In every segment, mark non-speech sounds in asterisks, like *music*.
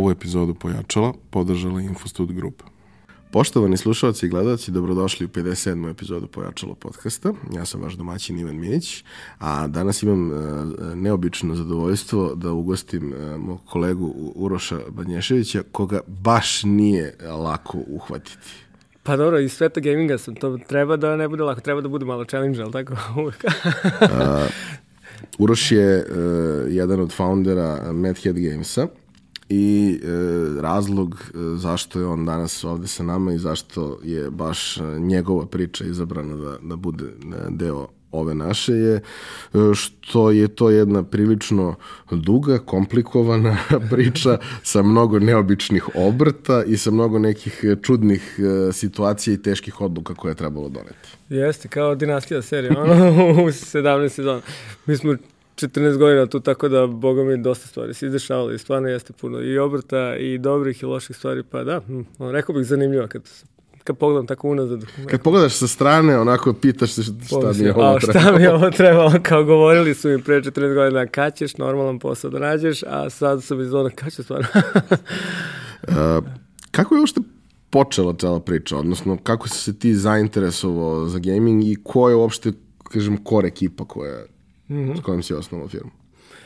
Ovu epizodu Pojačala podržala Infostud Grupa. Poštovani slušalci i gledalci, dobrodošli u 57. epizodu Pojačalo podcasta. Ja sam vaš domaćin Ivan Mijeć, a danas imam e, neobično zadovoljstvo da ugostim e, mog kolegu Uroša Banješevića, koga baš nije lako uhvatiti. Pa dobro, iz sveta gaminga sam, to treba da ne bude lako, treba da bude malo challenge, ali tako uvek. *laughs* a, Uroš je uh, jedan od foundera Madhead Gamesa i e, razlog e, zašto je on danas ovde sa nama i zašto je baš e, njegova priča izabrana da, da bude e, deo ove naše je što je to jedna prilično duga, komplikovana *laughs* priča sa mnogo neobičnih obrta i sa mnogo nekih čudnih situacija i teških odluka koje je trebalo doneti. Jeste, kao dinastija serija, ono, *laughs* u 17 sezona. Mi smo 14 godina tu, tako da, boga mi, dosta stvari se izdešavalo i stvarno jeste puno i obrta i dobrih i loših stvari, pa da, hm, rekao bih zanimljivo kad kad pogledam tako unazad. Kad pogledaš sa strane, onako pitaš se šta mi je ovo trebalo. Šta mi je ovo trebalo, kao govorili su mi pre 14 godina, kad ćeš normalan posao da nađeš, a sad sam iz ona, kad ćeš stvarno. *laughs* uh, kako je uopšte počela cela priča, odnosno kako si se ti zainteresovao za gaming i ko je uopšte, kažem, kor ekipa koja mm -hmm. s kojim si osnovao firmu?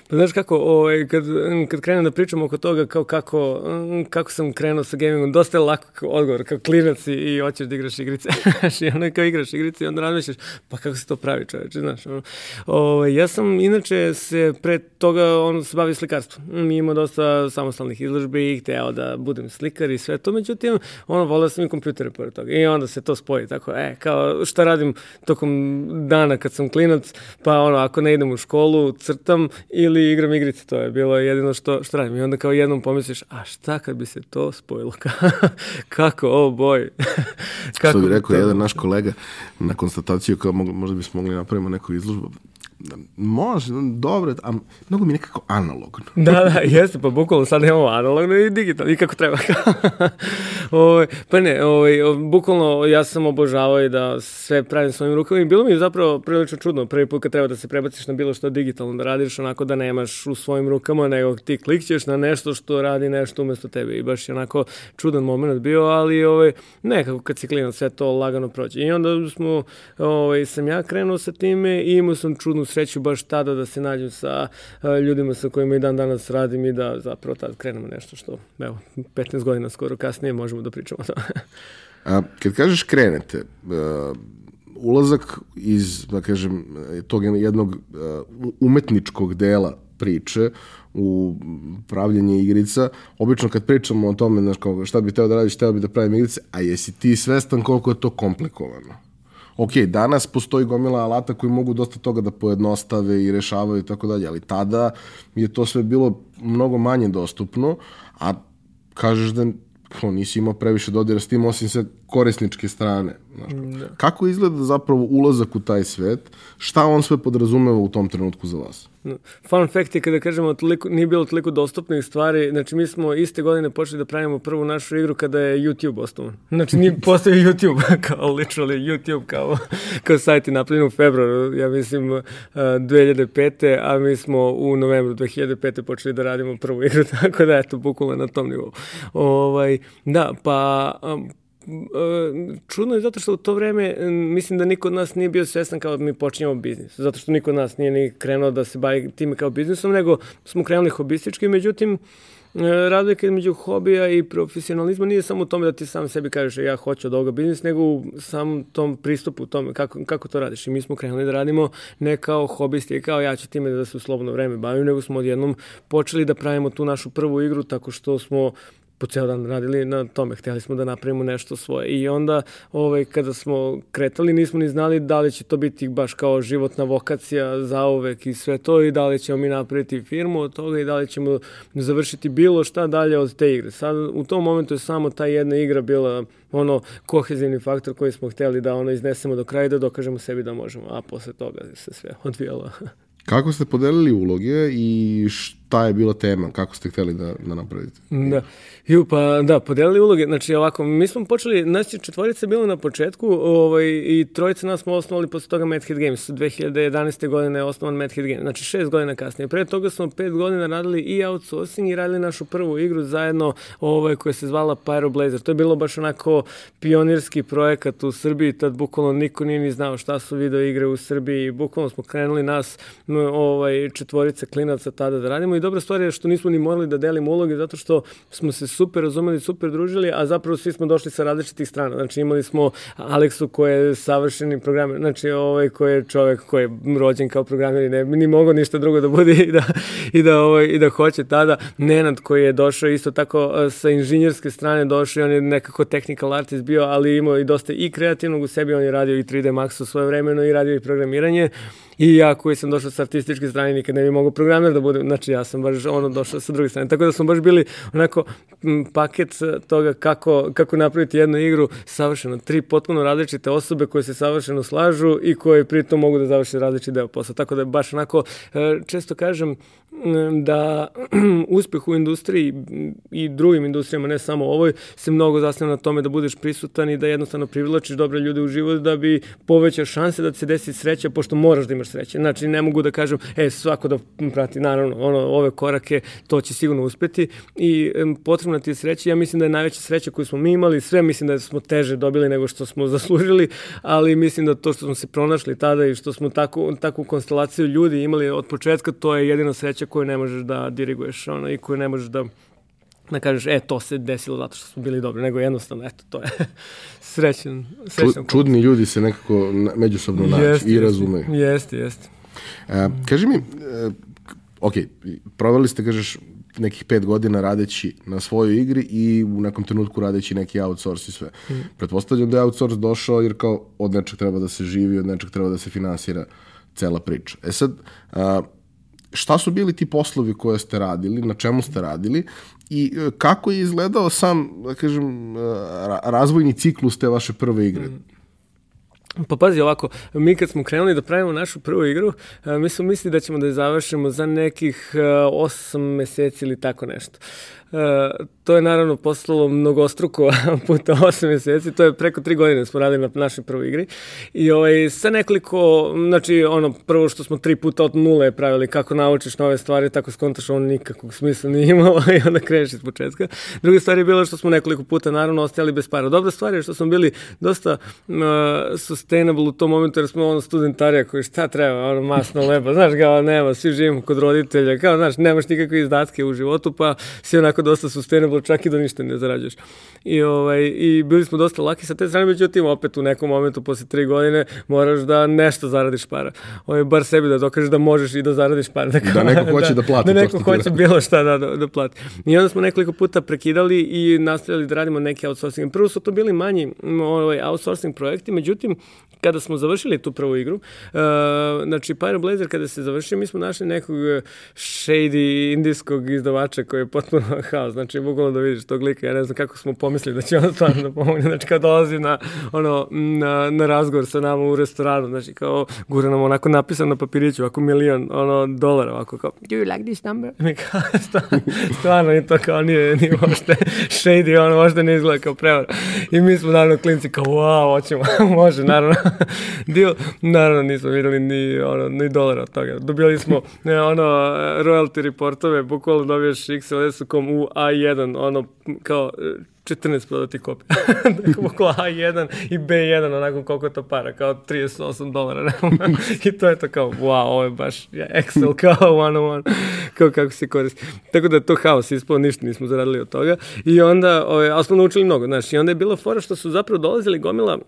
Pa znaš kako, ovaj, kad, kad krenem da pričam oko toga kao kako, kako sam krenuo sa gamingom, dosta je lako odgovor, kao klinac i, i hoćeš da igraš igrice. *laughs* I ono kao igraš igrice i onda razmišljaš, pa kako se to pravi čoveče, znaš. Ono. Ovaj, ja sam inače se pre toga on se bavi slikarstvom. Mi imamo dosta samostalnih izložbi hteo da budem slikar i sve to, međutim, ono, volio sam i kompjutere pored toga. I onda se to spoji, tako, e, kao šta radim tokom dana kad sam klinac, pa ono, ako ne idem u školu, crtam ili igram igrice, to je bilo jedino što, što radim. I onda kao jednom pomisliš, a šta kad bi se to spojilo? *laughs* Kako, oh boj. *laughs* Kako što bi rekao to... jedan naš kolega na konstataciju kao možda bismo mogli napravimo neku izložbu može, dobro, a mnogo mi nekako analogno. da, da, jeste, pa bukvalno sad imamo analogno i digitalno, i kako treba. *laughs* o, ovaj, pa ne, o, ovaj, bukvalno ja sam obožavao i da sve pravim svojim rukama i bilo mi je zapravo prilično čudno prvi put kad treba da se prebaciš na bilo što digitalno, da radiš onako da nemaš u svojim rukama, nego ti klikćeš na nešto što radi nešto umesto tebe i baš je onako čudan moment bio, ali ovaj, nekako kad si klinac sve to lagano prođe. I onda smo, ovaj, sam ja krenuo sa time i imao sam čudnu sreću baš tada da se nađem sa ljudima sa kojima i dan danas radim i da zapravo tad krenemo nešto što, evo, 15 godina skoro kasnije možemo da pričamo o tome. *laughs* A, kad kažeš krenete, uh, ulazak iz, da kažem, tog jednog uh, umetničkog dela priče u pravljenje igrica, obično kad pričamo o tome, znaš, kao šta bi teo da radiš, teo bi da pravim igrice, a jesi ti svestan koliko je to komplikovano? Ok, danas postoji gomila alata koji mogu dosta toga da pojednostave i rešavaju i tako dalje, ali tada je to sve bilo mnogo manje dostupno, a kažeš da ko, nisi imao previše dodira s tim osim sa korisničke strane. Znaš, da. Kako izgleda zapravo ulazak u taj svet? Šta on sve podrazumeva u tom trenutku za vas? Fun fact je kada kažemo toliko, nije bilo toliko dostupnih stvari, znači mi smo iste godine počeli da pravimo prvu našu igru kada je YouTube osnovan. Znači nije postavio *laughs* YouTube, kao literally YouTube, kao, kao sajt je napravljen u februaru, ja mislim 2005. a mi smo u novembru 2005. počeli da radimo prvu igru, *laughs* tako da eto, bukvalno na tom nivou. Ovaj, da, pa čudno je zato što u to vreme mislim da niko od nas nije bio svestan kao da mi počinjemo biznis. Zato što niko od nas nije ni krenuo da se bavi time kao biznisom, nego smo krenuli hobistički, međutim, razlika između hobija i profesionalizma nije samo u tome da ti sam sebi kažeš ja hoću od ovoga biznis, nego u samom tom pristupu u tome kako, kako to radiš. I mi smo krenuli da radimo ne kao hobisti, kao ja ću time da se u slobodno vreme bavim, nego smo odjednom počeli da pravimo tu našu prvu igru tako što smo po ceo dan radili na tome, hteli smo da napravimo nešto svoje i onda ovaj, kada smo kretali nismo ni znali da li će to biti baš kao životna vokacija za uvek i sve to i da li ćemo mi napraviti firmu od toga i da li ćemo završiti bilo šta dalje od te igre. Sad u tom momentu je samo ta jedna igra bila ono kohezivni faktor koji smo hteli da ono iznesemo do kraja i da dokažemo sebi da možemo, a posle toga se sve odvijalo. *laughs* Kako ste podelili uloge i šta šta je bila tema, kako ste hteli da, da napravite? Da. Ju, pa da, podelili uloge. Znači, ovako, mi smo počeli, nas je četvorica bilo na početku ovaj, i trojica nas smo osnovali posle toga Madhead Games. 2011. godine je osnovan Madhead Games. Znači, šest godina kasnije. Pre toga smo pet godina radili i outsourcing i radili našu prvu igru zajedno ovaj, koja se zvala Pyro Blazer. To je bilo baš onako pionirski projekat u Srbiji. Tad bukvalno niko nije ni znao šta su video igre u Srbiji. Bukvalno smo krenuli nas ovaj, četvorica klinaca tada da radimo i dobra stvar je što nismo ni morali da delimo uloge zato što smo se super razumeli, super družili, a zapravo svi smo došli sa različitih strana. Znači imali smo Aleksu koji je savršeni programer, znači ovaj koji je čovek koji je rođen kao programer i ne ni mogao ništa drugo da bude i da, i da, ovaj, i da hoće tada. Nenad koji je došao isto tako sa inženjerske strane došao i on je nekako technical artist bio, ali imao i dosta i kreativnog u sebi, on je radio i 3D Max u svoje vremeno i radio i programiranje. I ja koji sam došao sa artističke strane nikad ne bi mogao programer da budem, znači ja sam baš ono došao sa druge strane. Tako da smo baš bili onako paket toga kako, kako napraviti jednu igru savršeno. Tri potpuno različite osobe koje se savršeno slažu i koje pritom mogu da završe različiti deo posla. Tako da je baš onako, e, često kažem da *clears throat* uspeh u industriji i drugim industrijama, ne samo ovoj, se mnogo zasneva na tome da budeš prisutan i da jednostavno privlačiš dobre ljude u život da bi povećao šanse da se desi sreća, pošto moraš da imaš sreće. Znači, ne mogu da kažem, e, svako da prati, naravno, ono, ove korake, to će sigurno uspeti i potrebna ti je sreća. Ja mislim da je najveća sreća koju smo mi imali, sve mislim da smo teže dobili nego što smo *laughs* zaslužili, ali mislim da to što smo se pronašli tada i što smo takvu, takvu konstelaciju ljudi imali od početka, to je jedina sreća koju ne možeš da diriguješ ono, i koju ne možeš da da kažeš, e, to se desilo zato što smo bili dobri, nego jednostavno, eto, to je *laughs* srećan, srećan. Čudni ljudi se nekako međusobno naći i razumeju. Jeste, jeste. E, kaži mi, e, ok, proveli ste, kažeš, nekih pet godina radeći na svojoj igri i u nekom trenutku radeći neki outsource i sve. Mm. Pretpostavljam da je outsource došao jer kao od nečeg treba da se živi, od nečeg treba da se finansira cela priča. E sad, a, šta su bili ti poslovi koje ste radili, na čemu ste radili i e, kako je izgledao sam, da kažem, e, razvojni ciklus te vaše prve igre? Mm. Pa pazi ovako, mi kad smo krenuli da pravimo našu prvu igru, e, mi smo mislili da ćemo da je završimo za nekih 8 meseci ili tako nešto. Uh, to je naravno postalo mnogostruko *laughs* puta 8 meseci, to je preko 3 godine smo radili na našoj prvoj igri i ovaj, sa nekoliko, znači ono prvo što smo tri puta od nule pravili kako naučiš nove stvari, tako skontaš on nikakvog smisla nije imalo *laughs* i onda kreneš iz početka. Druga stvar je bila što smo nekoliko puta naravno ostajali bez para. Dobra stvar je što smo bili dosta uh, sustainable u tom momentu jer smo ono studentarija koji šta treba, ono masno leba, znaš kao nema, svi živimo kod roditelja, kao znaš nemaš nikakve izdatke u životu pa si onako dosta sustainable čak i da ništa ne zarađuješ. I, ovaj, I bili smo dosta laki sa te strane, međutim opet u nekom momentu posle tri godine moraš da nešto zaradiš para. Ovaj, bar sebi da dokažeš da možeš i da zaradiš para. Da, da neko hoće da, da plati da neko to hoće bilo šta da, da, da plati. I onda smo nekoliko puta prekidali i nastavili da radimo neke outsourcing. Prvo su to bili manji ovaj, outsourcing projekti, međutim kada smo završili tu prvu igru, uh, znači Pyro Blazer kada se završio, mi smo našli nekog shady indijskog izdavača koji je potpuno haos, znači bukvalno da vidiš tog lika, ja ne znam kako smo pomislili da će on stvarno da pomogne, znači kad dolazi na, ono, na, na razgovor sa nama u restoranu, znači kao gura nam onako napisan na papiriću, ovako milion ono, dolara, ovako kao, do you like this number? *laughs* Mi kao, stvarno, stvarno i to kao nije, nije uopšte shady, ono možda ne izgleda kao prevar. I mi smo naravno klinci kao, wow, hoćemo, *laughs* može, naravno. *laughs* Dio, naravno nismo videli ni, ono, ni dolara od toga. Dobili smo ne, ono, royalty reportove, bukvalno dobiješ XLS-u.com u A1, ono, kao 14 prodati kopija. *laughs* dakle, oko A1 i B1, onako koliko to para, kao 38 dolara. I to je to kao, wow, ovo je baš Excel *laughs* kao one on one, kao kako se koristi. Tako da je to haos ispao, ništa nismo zaradili od toga. I onda, ove, ali smo naučili mnogo, znaš, i onda je bilo fora što su zapravo dolazili gomila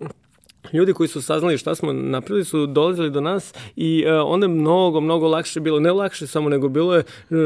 ljudi koji su saznali šta smo napravili su dolazili do nas i uh, onda je mnogo, mnogo lakše bilo, ne lakše samo, nego bilo je uh,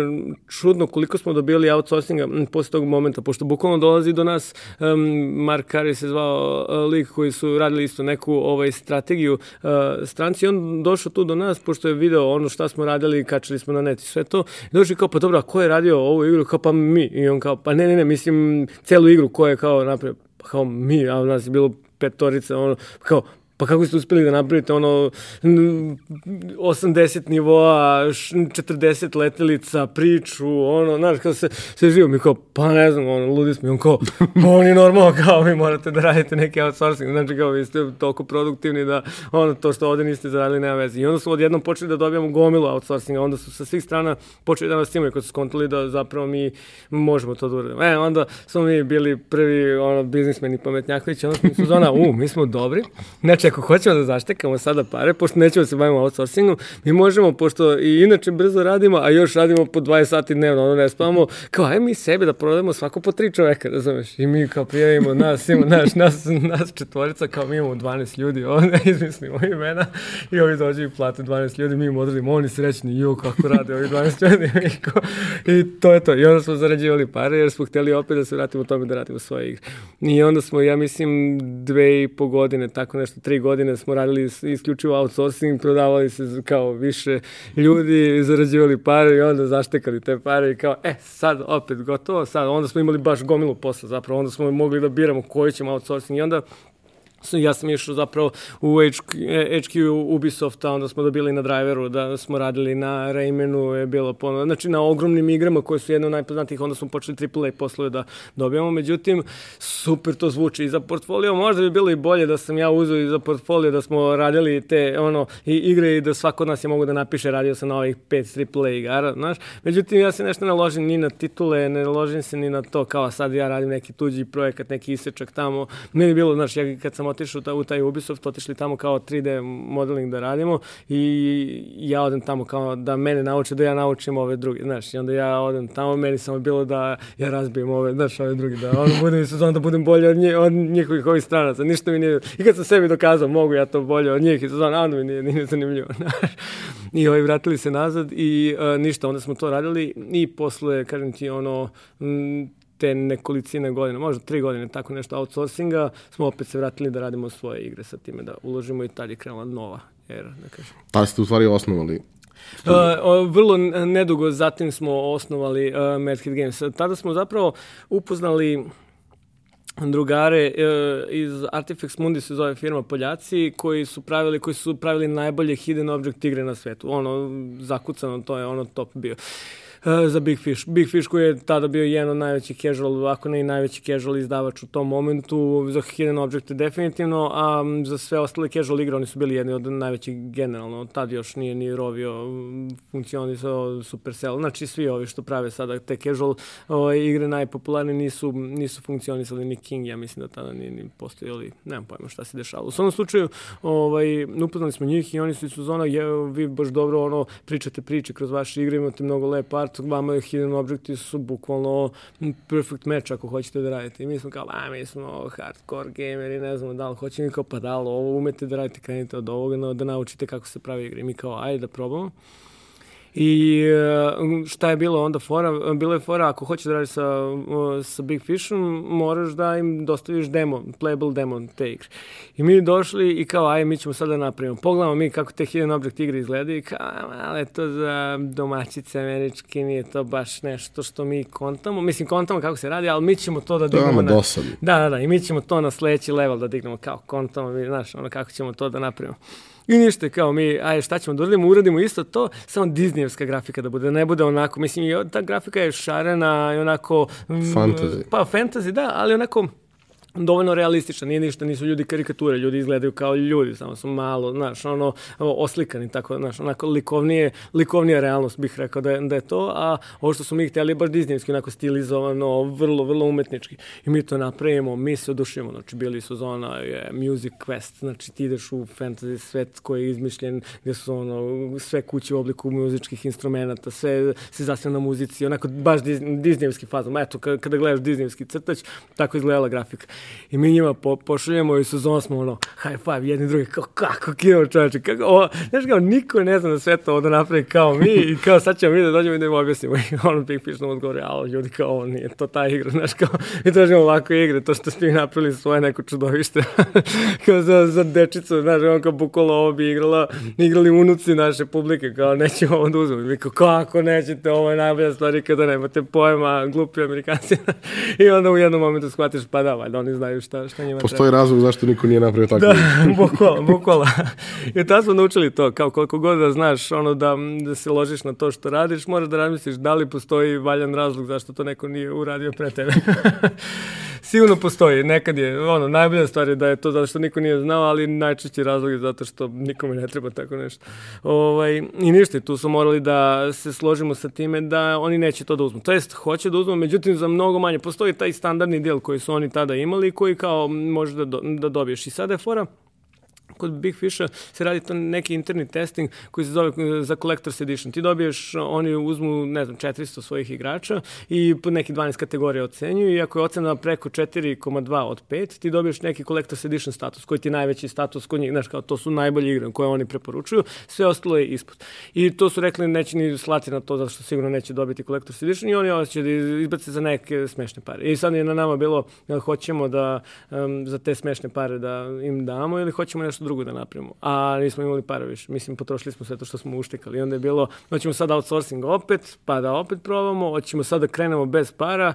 čudno koliko smo dobili outsourcinga posle tog momenta, pošto bukvalno dolazi do nas um, Mark Carey se zvao uh, lik koji su radili isto neku ovaj, strategiju uh, stranci i on došao tu do nas, pošto je video ono šta smo radili, kačali smo na net i sve to, i došli kao, pa dobro, a ko je radio ovu igru? Kao, pa mi. I on kao, pa ne, ne, ne, mislim, celu igru ko je kao napravio, pa kao mi, a u nas je bilo petorica, ono, kao, pa kako ste uspeli da napravite ono 80 nivoa, 40 letelica, priču, ono, znaš, kao se, se živo mi kao, pa ne znam, ono, ludi smo, on kao, pa on je normalno, kao, vi morate da radite neki outsourcing, znači kao, vi ste toliko produktivni da, ono, to što ovde niste zaradili nema veze. I onda smo odjednom počeli da dobijamo gomilu outsourcinga, onda su sa svih strana počeli da nas imaju, kad su skontali da zapravo mi možemo to da uradimo. E, onda smo mi bili prvi, ono, biznismeni pametnjakovići, onda smo zona, u, mi smo dobri, znači, ako hoćemo da zaštekamo sada pare, pošto nećemo da se bavimo outsourcingom, mi možemo, pošto i inače brzo radimo, a još radimo po 20 sati dnevno, ono ne spavamo, kao, aj mi sebi da prodajemo svako po tri čoveka, razumeš? I mi kao prijavimo nas, ima, naš, nas, nas četvorica, kao mi imamo 12 ljudi, ovde *laughs* izmislimo imena i ovi dođu i plate 12 ljudi, mi im odradimo, oni srećni, jo, kako rade ovi 12 ljudi, *laughs* i, kao, i to je to. I onda smo zarađivali pare, jer smo hteli opet da se vratimo tome da radimo svoje igre. I onda smo, ja mislim, dve i po godine, tako nešto, tri godine smo radili isključivo outsourcing, prodavali se kao više ljudi, zarađivali pare i onda zaštekali te pare i kao, e, sad opet gotovo, sad, onda smo imali baš gomilu posla zapravo, onda smo mogli da biramo koji ćemo outsourcing i onda *laughs* ja sam išao zapravo u HQ, Ubisofta, onda smo dobili na driveru, da smo radili na Raymanu, je bilo ponovno, znači na ogromnim igrama koje su jedno od najpoznatijih, onda smo počeli AAA poslove da dobijamo, međutim, super to zvuči. I za portfolio, možda bi bilo i bolje da sam ja uzeo i za portfolio, da smo radili te ono, i igre i da svako od nas je mogu da napiše, radio sam na ovih pet AAA igara, znaš, međutim, ja se nešto ne ložim ni na titule, ne ložim se ni na to, kao sad ja radim neki tuđi projekat, neki isečak tamo, meni bilo, znaš, ja kad sam otišao u taj Ubisoft, otišli tamo kao 3D modeling da radimo i ja odem tamo kao da mene nauče da ja naučim ove druge, znaš, i onda ja odem tamo, meni samo bilo da ja razbijem ove, znaš, ove drugi, da ono budem sezon, da budem bolje od, nje, od njihovih ovih stranaca, ništa mi nije, i kad sam sebi dokazao, mogu ja to bolje od njih i sezon, onda mi nije, nije zanimljivo, *laughs* znaš. I ovi vratili se nazad i uh, ništa, onda smo to radili i posle, kažem ti, ono, m, te nekolicine godina, možda tri godine, tako nešto outsourcinga, smo opet se vratili da radimo svoje igre sa time, da uložimo i tad je krenula nova era, da kažem. Pa ste u stvari osnovali Uh, vrlo nedugo zatim smo osnovali uh, Madhead Games. Tada smo zapravo upoznali drugare uh, iz Artifex Mundi se zove firma Poljaci koji su pravili koji su pravili najbolje hidden object igre na svetu. Ono zakucano to je ono top bio. Uh, za Big Fish. Big Fish koji je tada bio jedan od najvećih casual, ako ne i najveći casual izdavač u tom momentu, za Hidden Object definitivno, a za sve ostale casual igre oni su bili jedni od najvećih generalno. Tad još nije ni Rovio funkcionisao Supercell. Znači svi ovi što prave sada te casual ovaj, igre najpopularnije nisu, nisu funkcionisali ni King, ja mislim da tada nije ni postojali, nemam pojma šta se dešava. U svom slučaju, ovaj, upoznali smo njih i oni su iz zona, je, vi baš dobro ono, pričate priče kroz vaše igre, imate mnogo lep art, vama je Hidden Objecti su bukvalno perfect match ako hoćete da radite. I mi smo kao, a mi smo hardcore gameri, ne znamo da li hoćemo, i kao, pa da li ovo umete da radite, krenite od ovoga, da naučite kako se pravi igre. I mi kao, ajde da probamo. I e, šta je bilo onda fora? Bilo je fora, ako hoćeš da radiš sa, sa Big Fishom, moraš da im dostaviš demo, playable demo te igre. I mi došli i kao, aj, mi ćemo sad da napravimo. Pogledamo mi kako te Hidden Object igre izgledaju i kao, ali to za domaćice američke, nije to baš nešto što mi kontamo. Mislim, kontamo kako se radi, ali mi ćemo to da dignemo. To je dosadno. Da, da, da, i mi ćemo to na sledeći level da dignemo, kao kontamo, mi, znaš, ono kako ćemo to da napravimo. I ništa, kao mi, aj šta ćemo da uradimo, uradimo isto to, samo Disneyevska grafika da bude, da ne bude onako, mislim, i ta grafika je šarena i onako... Fantasy. Pa, fantasy, da, ali onako dovoljno realističan, nije ništa, nisu ljudi karikature, ljudi izgledaju kao ljudi, samo su malo, znaš, ono, oslikani, tako, znaš, onako likovnije, likovnija realnost bih rekao da je, da je to, a ovo što smo mi htjeli je baš diznijevski, onako stilizovano, vrlo, vrlo umetnički. I mi to napravimo, mi se odušimo, znači bili su zona je Music Quest, znači ti ideš u fantasy svet koji je izmišljen, gde su ono, sve kuće u obliku muzičkih instrumenta, sve se zasnije na muzici, onako baš diznijevski fazom. Eto, kada gledaš diznijevski crtač, tako izgledala grafika. I mi njima po, pošaljemo i sezon smo ono, high five, jedni drugi, kao kako kino čoveče, kako ovo, znaš kao, niko ne zna da sve to da napravi kao mi i kao sad ćemo mi da dođemo i da im objasnimo. I ono Big Fish nam odgovori, ali ljudi kao, ovo nije to ta igra, *laughs* znaš kao, mi tražimo ovako igre, to što ste mi napravili svoje neko čudovište. *laughs* kao za, za dečicu, znaš, on kao bukolo ovo bi igrala, igrali unuci naše publike, kao nećemo ovo da uzmemo. Mi kao, kako nećete, ovo je najbolja stvar kada nemate pojma, glupi amerikanci. *laughs* I onda u jednom momentu shvatiš, pa da, valjda, oni oni znaju šta, šta njima Postoji treba. razlog zašto niko nije napravio *laughs* tako. Da, bukvala, *laughs* bukvala. I tad smo naučili to, kao koliko god da znaš, ono da, da se ložiš na to što radiš, moraš da razmisliš da li postoji valjan razlog zašto to neko nije uradio pre tebe. *laughs* Sigurno postoji, nekad je, ono, najbolja stvar je da je to zato što niko nije znao, ali najčešći razlog je zato što nikome ne treba tako nešto. Ovaj, I ništa, tu smo morali da se složimo sa time da oni neće to da uzmu. To jest, hoće da uzmu, međutim za mnogo manje. Postoji taj standardni del koji su oni tada imali koji kao može da, do, da dobiješ. I sada je fora, kod Big Fisha se radi to neki interni testing koji se zove eh, za Collector's Edition. Ti dobiješ, oni uzmu, ne znam, 400 svojih igrača i po neki 12 kategorija ocenjuju i ako je ocena preko 4,2 od 5, ti dobiješ neki Collector's Edition status, koji ti je najveći status kod njih, znaš, kao to su najbolje igre koje oni preporučuju, sve ostalo je ispod. I to su rekli neće ni slati na to, zato što sigurno neće dobiti Collector's Edition i oni će da izbace za neke smešne pare. I sad je na nama bilo, hoćemo da um, za te smešne pare da im damo ili hoćemo nešto da napravimo. A nismo imali para više. Mislim, potrošili smo sve to što smo uštekali. I onda je bilo, hoćemo sad outsourcing opet, pa da opet probamo, hoćemo sad da krenemo bez para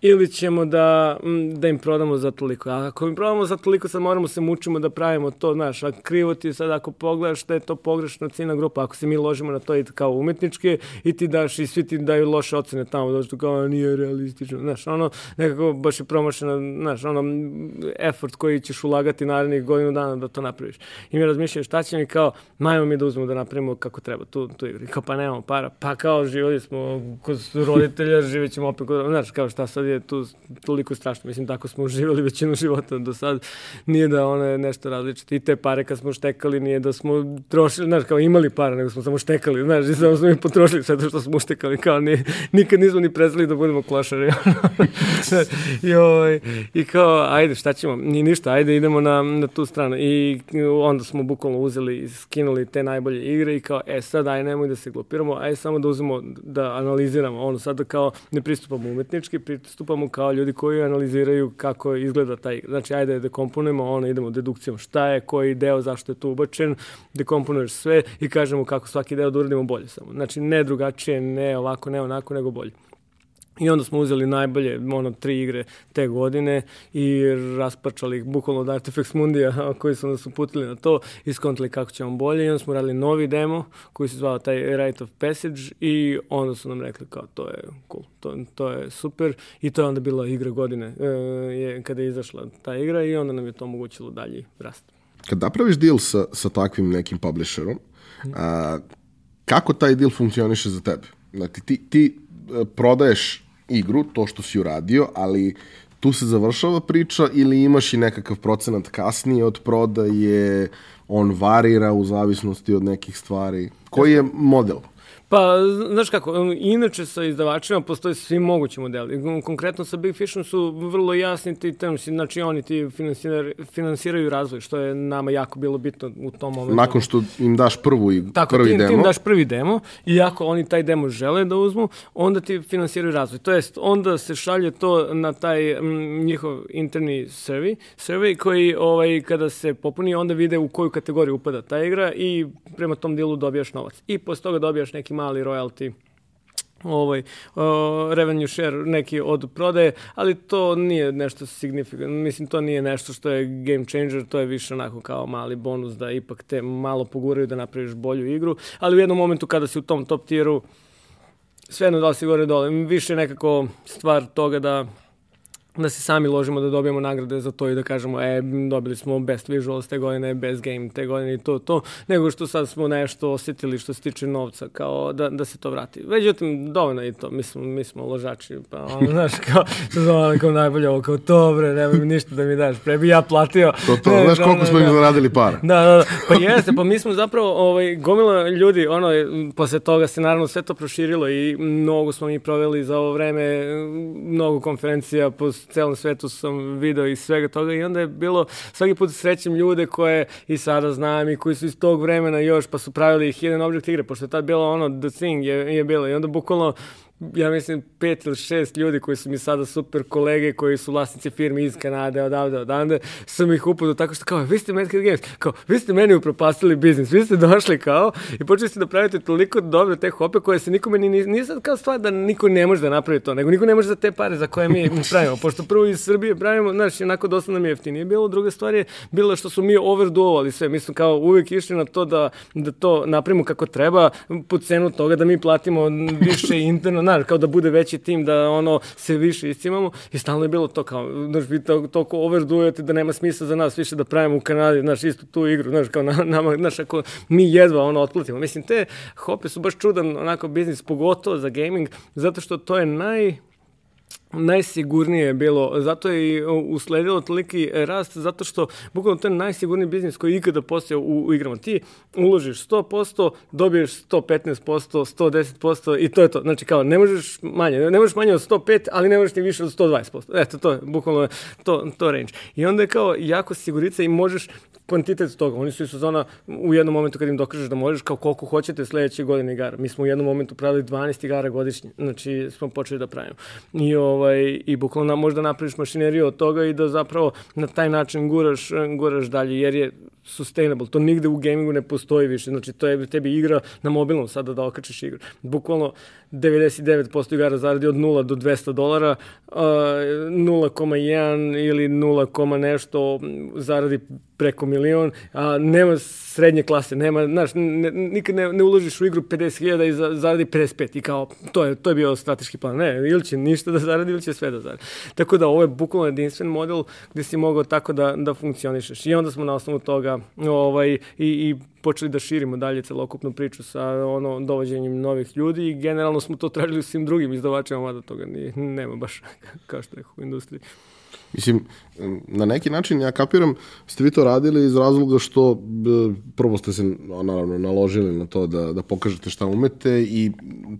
ili ćemo da, da im prodamo za toliko. A ako im prodamo za toliko, sad moramo se mučimo da pravimo to, znaš, a krivo ti sad ako pogledaš da je to pogrešna cijena grupa, ako se mi ložimo na to i kao umetnički i ti daš i svi ti daju loše ocene tamo, da što kao nije realistično, znaš, ono, nekako baš je promošeno, znaš, ono, effort koji ćeš ulagati narednih godinu dana da to napraviš. I mi razmišljaju šta će mi kao, majmo mi da uzmemo da napravimo kako treba tu, tu igru. I kao, pa nemamo para, pa kao živali smo kod roditelja, *laughs* živjet ćemo opet kod, znaš, kao šta sad je tu toliko strašno. Mislim, tako smo uživali većinu života do sad. Nije da ono je nešto različito. I te pare kad smo štekali, nije da smo trošili, znaš, kao imali para, nego smo samo štekali, znaš, i samo smo ih potrošili sve to što smo uštekali, kao ni, nikad nismo ni prezali da budemo klošari. *laughs* I, ovaj, I kao, ajde, šta ćemo? Ni ništa, ajde, idemo na, na tu stranu. I onda smo bukvalno uzeli i skinuli te najbolje igre i kao, e, sad, aj, nemoj da se glupiramo, aj, samo da uzmemo, da analiziramo. Ono, sada kao ne pristupamo umetnički, pristupamo kao ljudi koji analiziraju kako izgleda taj. Znači, ajde da komponujemo, ono, idemo dedukcijom šta je, koji deo, zašto je tu ubačen, dekomponuješ sve i kažemo kako svaki deo da uradimo bolje samo. Znači, ne drugačije, ne ovako, ne onako, nego bolje. I onda smo uzeli najbolje, ono, tri igre te godine i raspačali ih bukvalno od Artifex Mundija *laughs* koji su nas uputili na to i skontali kako ćemo bolje i onda smo radili novi demo koji se zvao taj Rite of Passage i onda su nam rekli kao to je cool, to, to je super i to je onda bila igra godine e, je, kada je izašla ta igra i onda nam je to omogućilo dalji rast. Kad napraviš deal sa, sa takvim nekim publisherom, a, kako taj deal funkcioniše za tebe? Znači, ti, ti e, prodaješ igru, to što si uradio, ali tu se završava priča ili imaš i nekakav procenat kasnije od prodaje, on varira u zavisnosti od nekih stvari. Koji je model? Pa, znaš kako, um, inače sa izdavačima postoje svi mogući modeli. Konkretno sa Big Fishom su vrlo jasni ti termsi, znači oni ti finansiraju, finansiraju razvoj, što je nama jako bilo bitno u tom momentu. Nakon što im daš prvu i Tako, prvi ti, demo. Tako, ti im daš prvi demo i ako oni taj demo žele da uzmu, onda ti finansiraju razvoj. To jest, onda se šalje to na taj m, njihov interni survey, survey koji ovaj, kada se popuni, onda vide u koju kategoriju upada ta igra i prema tom dilu dobijaš novac. I posle toga dobijaš neki mali royalty ovaj uh, revenue share neki od prodaje, ali to nije nešto signifikantno. Mislim to nije nešto što je game changer, to je više onako kao mali bonus da ipak te malo poguraju da napraviš bolju igru, ali u jednom momentu kada si u tom top tieru sve jedno da li si gore dole, više nekako stvar toga da da se sami ložimo da dobijemo nagrade za to i da kažemo, e, dobili smo best visuals te godine, best game te godine i to, to, nego što sad smo nešto osetili što se tiče novca, kao da, da se to vrati. Međutim, dovoljno je to, mi smo, mi smo ložači, pa ono, *laughs* znaš, kao, ono, kao najbolje ovo, kao, dobre, nemoj mi ništa da mi daš, pre bi ja platio. To, to, ne, znaš koliko da, smo im zaradili para. Da, da, da, pa jeste, pa mi smo zapravo, ovaj, gomila ljudi, ono, posle toga se naravno sve to proširilo i mnogo smo mi proveli za ovo vreme, mnogo konferencija po celom svetu sam video i svega toga i onda je bilo svaki put srećem ljude koje i sada znam i koji su iz tog vremena još pa su pravili hidden object igre, pošto je tad bilo ono The Thing je, je bilo i onda bukvalno ja mislim, pet ili šest ljudi koji su mi sada super kolege, koji su vlasnici firme iz Kanade, odavde, odavde, sam ih upoznao tako što kao, vi ste Mad Cat Games, kao, vi ste meni upropastili biznis, vi ste došli kao i počeli ste da pravite toliko dobre te hope koje se nikome ni, nije sad kao stvar da niko ne može da napravi to, nego niko ne može za te pare za koje mi *laughs* pravimo, pošto prvo iz Srbije pravimo, znaš, onako dosta nam je jeftinije bilo, druga stvar je bilo što su mi overduovali sve, mi smo kao uvek išli na to da, da to napravimo kako treba, po cenu toga da mi platimo više interno, znaš, kao da bude veći tim, da ono se više iscimamo i stalno je bilo to kao, znaš, vi to, toliko overdujete da nema smisla za nas više da pravimo u Kanadi, znaš, isto tu igru, znaš, kao na, nama, znaš, ako mi jedva ono otplatimo. Mislim, te hope su baš čudan onako biznis, pogotovo za gaming, zato što to je naj najsigurnije je bilo, zato je i usledilo toliki rast, zato što bukvalno to je najsigurniji biznis koji je ikada postao u, u igrama. Ti uložiš 100%, dobiješ 115%, 110% i to je to. Znači kao, ne možeš manje, ne možeš manje od 105, ali ne možeš ni više od 120%. Eto, to je bukvalno to, to range. I onda je kao jako sigurica i možeš kvantitet toga. Oni su iz sezona u jednom momentu kad im dokažeš da možeš kao koliko hoćete sledeće godine igara. Mi smo u jednom momentu pravili 12 igara godišnje. Znači smo počeli da pravimo. I ovaj i bukvalno možda napraviš mašineriju od toga i da zapravo na taj način guraš guraš dalje jer je sustainable. To nigde u gamingu ne postoji više. Znači, to je tebi igra na mobilnom sada da okačiš igru. Bukvalno 99% igara zaradi od 0 do 200 dolara, uh, 0,1 ili 0, nešto zaradi preko milion, a nema srednje klase, nema, znaš, ne, nikad ne, ne uložiš u igru 50.000 i za, zaradi 55 i kao, to je, to je bio strateški plan. Ne, ili će ništa da zaradi, ili će sve da zaradi. Tako da ovo je bukvalno jedinstven model gde si mogao tako da, da funkcionišeš. I onda smo na osnovu toga ovaj, i, i počeli da širimo dalje celokupnu priču sa ono dovođenjem novih ljudi i generalno smo to tražili svim drugim izdavačima, mada toga ni, nema baš *laughs* kao što je u industriji. Mislim, na neki način ja kapiram, ste vi to radili iz razloga što prvo ste se naravno naložili na to da, da pokažete šta umete i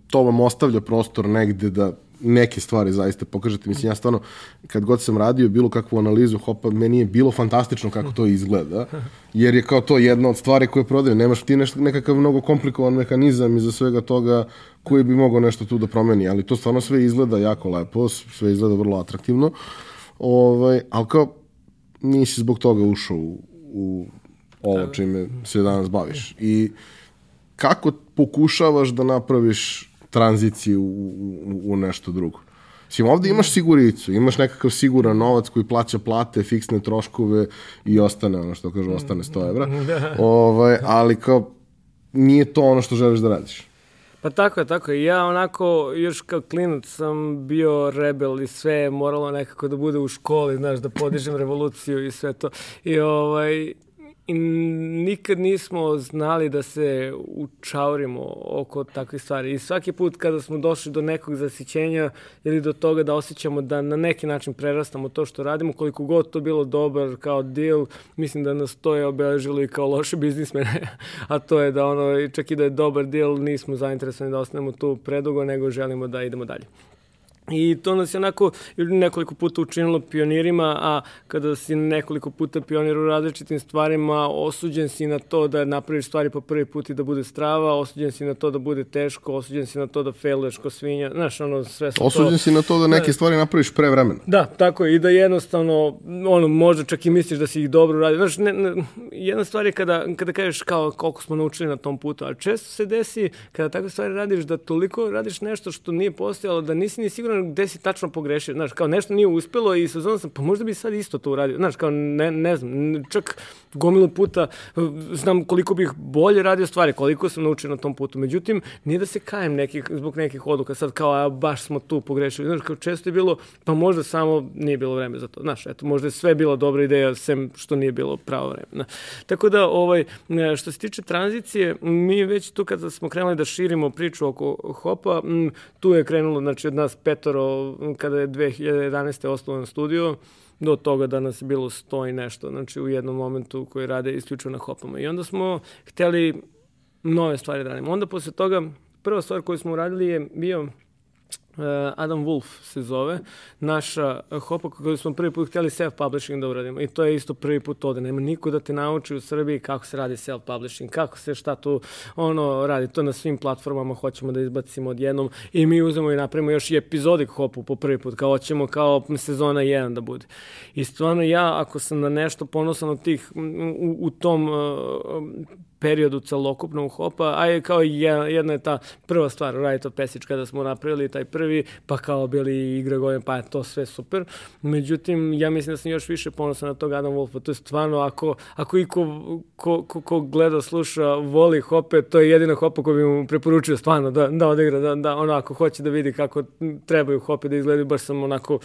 to vam ostavlja prostor negde da neke stvari zaista pokažete. Mislim, ja stvarno, kad god sam radio bilo kakvu analizu hopa, meni je bilo fantastično kako to izgleda, jer je kao to jedna od stvari koje prodaju. Nemaš ti nešto, nekakav mnogo komplikovan mehanizam iza svega toga koji bi mogao nešto tu da promeni, ali to stvarno sve izgleda jako lepo, sve izgleda vrlo atraktivno, ovaj, ali kao nisi zbog toga ušao u, u ovo čime se danas baviš. I kako pokušavaš da napraviš tranziciju u, u, nešto drugo. Sim, ovde imaš siguricu, imaš nekakav siguran novac koji plaća plate, fiksne troškove i ostane, ono što kažu, ostane 100 evra. *laughs* Da. Ovaj, ali kao, nije to ono što želiš da radiš. Pa tako je, tako je. Ja onako, još kao klinac sam bio rebel i sve je moralo nekako da bude u školi, znaš, da podižem revoluciju i sve to. I ovaj, I nikad nismo znali da se učaurimo oko takvih stvari. I svaki put kada smo došli do nekog zasićenja ili do toga da osjećamo da na neki način prerastamo to što radimo, koliko god to bilo dobar kao deal, mislim da nas to je obeležilo i kao loše biznismene, *laughs* a to je da ono, čak i da je dobar deal, nismo zainteresovani da ostanemo tu predugo, nego želimo da idemo dalje. I to nas je onako nekoliko puta učinilo pionirima, a kada si nekoliko puta pionir u različitim stvarima, osuđen si na to da napraviš stvari po prvi put i da bude strava, osuđen si na to da bude teško, osuđen si na to da failuješ ko svinja, znaš, ono, sve sa Osuđen to... si na to da neke da. stvari napraviš pre vremena. Da, tako je, i da jednostavno, ono, možda čak i misliš da si ih dobro radi. Znaš, ne, ne, jedna stvar je kada, kada kažeš kao koliko smo naučili na tom putu, ali često se desi kada takve stvari radiš da toliko radiš nešto što nije postojalo, da nisi ni siguran gde si tačno pogrešio, znaš, kao nešto nije uspelo i sezona sam, pa možda bi sad isto to uradio, znaš, kao ne, ne znam, čak gomilu puta znam koliko bih bolje radio stvari, koliko sam naučio na tom putu, međutim, nije da se kajem nekih, zbog nekih odluka, sad kao, a baš smo tu pogrešili, znaš, kao često je bilo, pa možda samo nije bilo vreme za to, znaš, eto, možda je sve bila dobra ideja, sem što nije bilo pravo vreme, znaš. Tako da, ovaj, što se tiče tranzicije, mi već tu kada smo krenuli da širimo priču oko hopa, tu je krenulo, znači, od nas petoro kada je 2011. osnovan studio, do toga da nas je bilo sto i nešto, znači u jednom momentu koji rade isključivo na hopama. I onda smo hteli nove stvari da radimo. Onda posle toga, prva stvar koju smo uradili je bio Adam Wolf se zove, naša hopa koju smo prvi put htjeli self-publishing da uradimo i to je isto prvi put ovde. Nema niko da te nauči u Srbiji kako se radi self-publishing, kako se šta tu ono radi. To na svim platformama hoćemo da izbacimo odjednom i mi uzemo i napravimo još i epizodik hopu po prvi put, kao hoćemo kao sezona 1 da bude. I stvarno ja, ako sam na nešto ponosan od tih, u, u tom uh, periodu celokupnog hopa, a je kao jedna, jedna je ta prva stvar, Right of Passage, kada smo napravili taj prvi, pa kao bili igre godine, pa je to sve super. Međutim, ja mislim da sam još više ponosan na tog Adam Wolfa. To je stvarno, ako, ako i ko, ko, ko, ko gleda, sluša, voli hope, to je jedina hopa koju bi mu preporučio stvarno da, da odigra, da, da ono, ako hoće da vidi kako trebaju hope da izgledaju, baš sam onako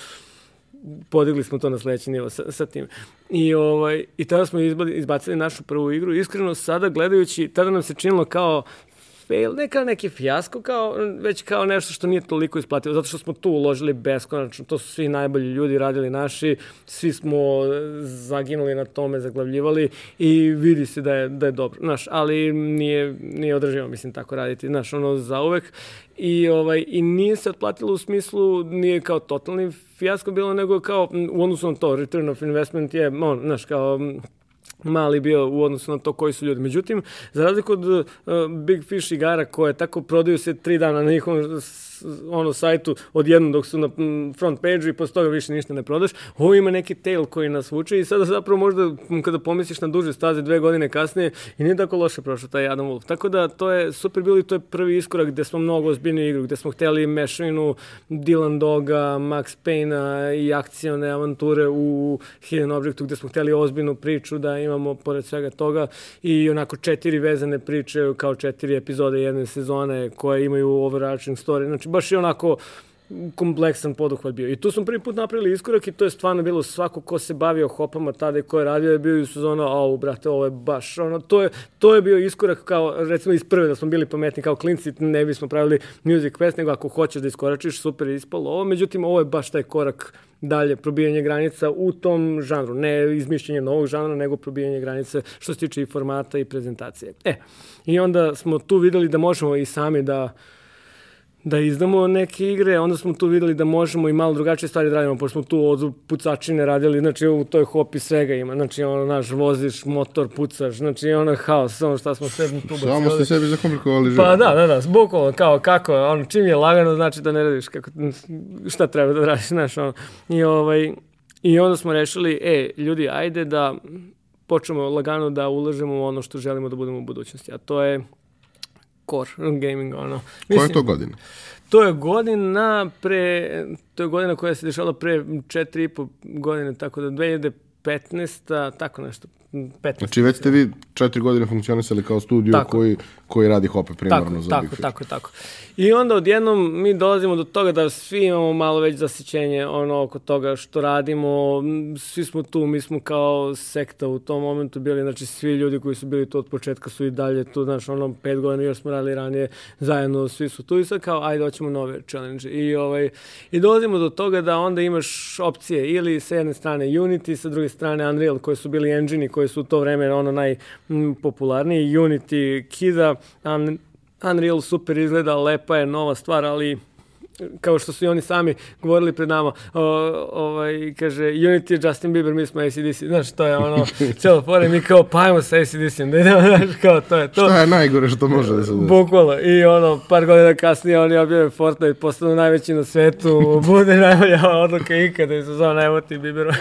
podigli smo to na sledeći nivo sa, sa tim. I, ovaj, I tada smo izbacili našu prvu igru. Iskreno, sada gledajući, tada nam se činilo kao fail, ne kao neki fijasko, kao, već kao nešto što nije toliko isplativo, zato što smo tu uložili beskonačno, to su svi najbolji ljudi radili naši, svi smo zaginuli na tome, zaglavljivali i vidi se da je, da je dobro, znaš, ali nije, nije održivo, mislim, tako raditi, znaš, ono, za uvek i, ovaj, i nije se otplatilo u smislu, nije kao totalni fijasko bilo, nego kao u odnosu na to, return of investment je, on, znaš, kao mali bio u odnosu na to koji su ljudi. Međutim, za razliku od uh, Big Fish igara koje tako prodaju se tri dana na njihovom ono sajtu odjednom dok su na front page i posle toga više ništa ne prodaš. Ovo ima neki tail koji nas vuče i sada zapravo možda kada pomisliš na duže staze dve godine kasnije i nije tako loše prošao taj Adam Wolf. Tako da to je super bilo i to je prvi iskorak gde smo mnogo ozbiljniju igru, gde smo hteli mešavinu Dylan Doga, Max Payne-a i akcione avanture u Hidden Objectu gde smo hteli ozbiljnu priču da imamo pored svega toga i onako četiri vezane priče kao četiri epizode jedne sezone koje imaju overarching story. Znači baš je onako kompleksan poduhvat bio. I tu smo prvi put napravili iskorak i to je stvarno bilo svako ko se bavio hopama tada i ko je radio je bio u sezonu, au, brate, ovo je baš, ono, to je, to je bio iskorak kao, recimo iz prve da smo bili pametni kao klinci, ne bismo pravili music fest, nego ako hoćeš da iskoračiš, super je ispalo ovo, međutim, ovo je baš taj korak dalje, probijanje granica u tom žanru, ne izmišljenje novog žanra, nego probijanje granice što se tiče i formata i prezentacije. E, i onda smo tu videli da možemo i sami da da izdamo neke igre, onda smo tu videli da možemo i malo drugačije stvari da radimo, pošto smo tu od pucačine radili, znači u toj hopi svega ima, znači ono, naš, voziš motor, pucaš, znači ono haos, ono šta smo sve tu bacili. Samo ste sebi zakomplikovali život. Pa da, da, da, zbukvalno, kao kako, ono, čim je lagano, znači da ne radiš kako, šta treba da radiš, znaš, ono, i ovaj, i onda smo rešili, e, ljudi, ajde da počnemo lagano da ulažemo u ono što želimo da budemo u budućnosti, a to je core gaming, ono. Mislim, Koja je to godina? To je godina pre, to je godina koja se dešala pre četiri i po godine, tako da 2015. tako nešto, 15. Znači već ste vi četiri godine funkcionisali kao studio tako. koji, koji radi hope primarno tako, za tako, Big Fish. Tako, tako, I onda odjednom mi dolazimo do toga da svi imamo malo već zasićenje ono oko toga što radimo, svi smo tu, mi smo kao sekta u tom momentu bili, znači svi ljudi koji su bili tu od početka su i dalje tu, znači ono pet godina još smo radili ranije zajedno, svi su tu i sad kao ajde hoćemo nove challenge. I, ovaj, I dolazimo do toga da onda imaš opcije ili sa jedne strane Unity, sa druge strane Unreal koji su bili engine koji su u to vreme ono najpopularniji, Unity kida, Unreal super izgleda, lepa je nova stvar, ali kao što su i oni sami govorili pred nama, o, ovaj, kaže, Unity je Justin Bieber, mi smo ACDC, znaš, to je ono, *laughs* cijelo fore, mi kao, pa ajmo sa ACDC-em, da idemo, *laughs* znaš, kao, to je to. Šta je najgore što može da se desi? Bukvalo, i ono, par godina kasnije oni objave Fortnite, postanu najveći na svetu, *laughs* bude najbolja odluka ikada i se zove najvoti Bieber,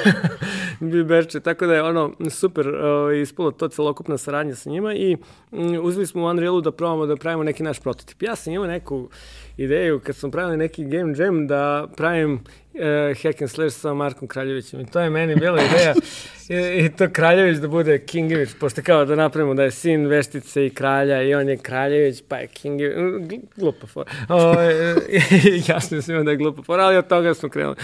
Bieberče, tako da je ono, super uh, ispalo to celokupna saradnja sa njima i um, uzeli smo u Unrealu da probamo da pravimo neki naš prototip. Ja sam imao neku ideju kad smo pravili neki game jam da pravim uh, hack and slash sa Markom Kraljevićem i to je meni bila ideja *laughs* I, I to Kraljević da bude Kingević, pošto kao da napravimo da je sin veštice i kralja i on je Kraljević, pa je Kingević. Glupa fora. *laughs* *laughs* jasno je svima da je glupa fora, ali od toga smo krenuli.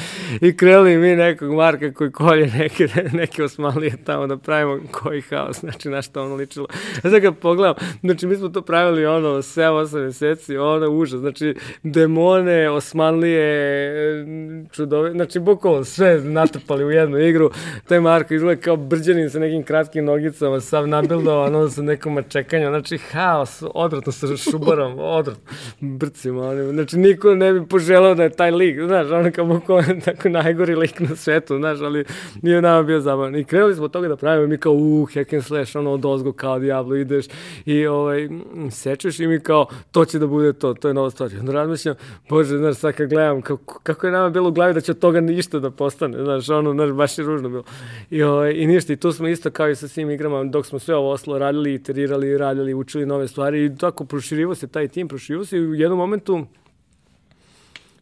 I krenuli mi nekog Marka koji kolje neke, *laughs* neke osmalije tamo da pravimo koji haos, znači na što ono ličilo. Ja sad kad pogledam, znači mi smo to pravili ono 7-8 meseci, ono užas, znači demone, osmanlije, čudove, znači bukvalno sve natrpali u jednu igru, taj Marko izgleda kao brđanin sa nekim kratkim nogicama, sav nabildovan, ono sa nekom čekanjem, znači haos, odvratno sa šubarom, odvratno, brcima, oni, znači niko ne bi poželao da je taj lik, znaš, ono kao bukvalno tako najgori lik na svetu, znaš, ali nije nama bio zabavan. I krenuli smo od toga da pravimo, mi kao, uh, hack and slash, ono, od ozgo kao Diablo ideš i ovaj, sečeš i mi kao, to će da bude to, to je nova stvar. I onda razmišljam, bože, znaš, sad kad gledam, kako, kako je nama bilo u glavi da će od toga ništa da postane, znaš, ono, znaš, baš je ružno bilo. I, ovaj, i ništa, i tu smo isto kao i sa svim igrama, dok smo sve ovo oslo radili, iterirali, radili, učili nove stvari i tako proširivo se taj tim, proširivo se i u jednom momentu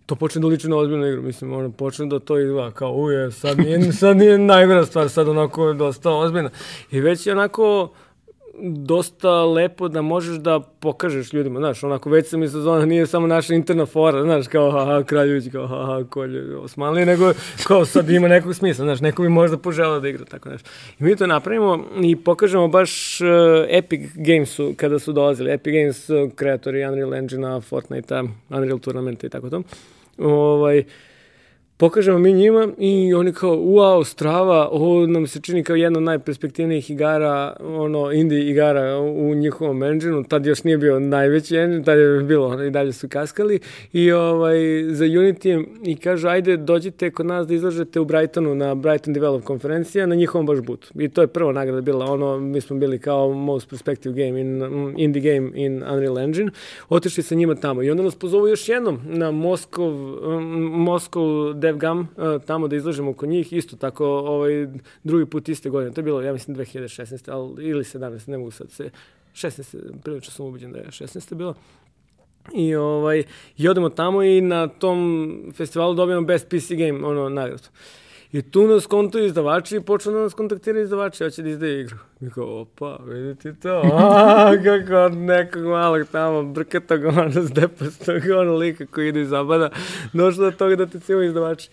to počne da liči na ozbiljnu igru, mislim, ono, počne da to izgleda kao, uje, sad nije, *laughs* sad nije najgora stvar, sad onako dosta ozbiljna. I već je onako, dosta lepo da možeš da pokažeš ljudima, znaš, onako već sam i sezona, nije samo naša interna fora, znaš, kao haha, Kraljević, kao haha, Kolje, Osmanli, nego kao sad ima nekog smisla, znaš, neko bi možda poželao da igra, tako znaš. I mi to napravimo i pokažemo baš uh, Epic Gamesu, kada su dolazili, Epic Games uh, kreatori Unreal Engine-a, Fortnite-a, Unreal Tournamenta i tako to. Ovaj, uh, pokažemo mi njima i oni kao, wow, strava, ovo nam se čini kao jedna od najperspektivnijih igara, ono, indie igara u njihovom engine tad još nije bio najveći engine, tad je bilo, i dalje su kaskali, i ovaj, za Unity i kažu, ajde, dođite kod nas da izlažete u Brightonu na Brighton Develop konferencija na njihovom baš butu. I to je prva nagrada bila, ono, mi smo bili kao most perspective game in, indie game in Unreal Engine, otišli sa njima tamo. I onda nas pozovu još jednom na Moskov, Moskov DevGam, uh, tamo da izlažemo kod njih, isto tako ovaj, drugi put iste godine, to je bilo, ja mislim, 2016. Ali, ili 17, ne mogu sad se, 16. prilično sam ubeđen da je 16. bilo. I, ovaj, I odemo tamo i na tom festivalu dobijamo Best PC Game, ono, nagradu. I tu nas kontuju izdavači i počnu da nas kontaktiraju izdavači, hoće da izdaje igru. Mi kao, opa, vidite to, *laughs* a, kako od nekog malog tamo brkatog, ono, zdepastog, ono lika koji ide iz zabada, došlo do toga da te cijelo izdavači.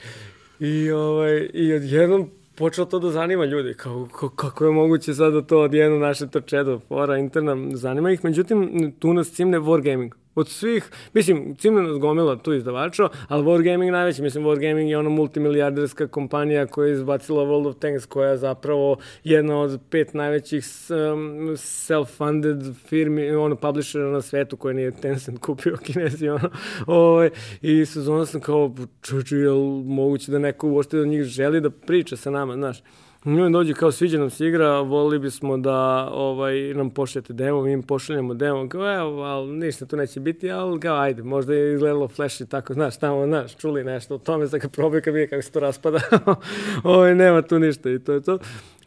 I, ovaj, i odjednom počelo to da zanima ljudi, kao, kako je moguće sad da to odjedno naše točedo, fora, interna, zanima ih, međutim, tu nas cimne Wargaming od svih, mislim, cimno nas tu izdavača, ali Wargaming najveći, mislim, Wargaming je ona multimilijarderska kompanija koja je izbacila World of Tanks, koja je zapravo jedna od pet najvećih um, self-funded firmi, ono, publishera na svetu koja nije Tencent kupio *laughs* kinezi, ono, ovaj, i sezona sam kao, čuču, je moguće da neko uošte da njih želi da priča sa nama, znaš, Njoj dođe kao sviđa nam se igra, volili bismo da ovaj, nam pošljete demo, mi im pošaljemo demo, kao evo, ali ništa tu neće biti, ali kao ajde, možda je izgledalo flash i tako, znaš, tamo, znaš, čuli nešto o tome, sad kad probaju kad kako se to raspada, *laughs* ovaj, nema tu ništa i to je to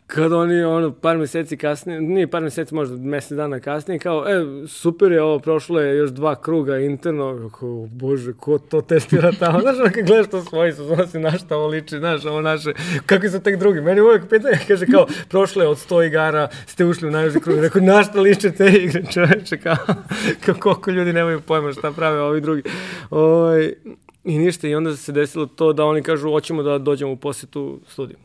kad oni ono par meseci kasnije, nije par meseci, možda mesec dana kasnije, kao, e, super je ovo, prošlo je još dva kruga interno, kao, bože, ko to testira tamo, *laughs* znaš, ono gledaš to svoji, su si na šta ovo liči, znaš, ovo naše, kakvi su tek drugi, meni uvek pitanje, *laughs* kaže, kao, prošlo je od 100 igara, ste ušli u najveži krug, rekao, na šta liče te igre, čoveče, kao, *laughs* kao, koliko ljudi nemaju pojma šta prave ovi drugi, oj, ovaj, I ništa, i onda se desilo to da oni kažu, hoćemo da dođemo u posetu studiju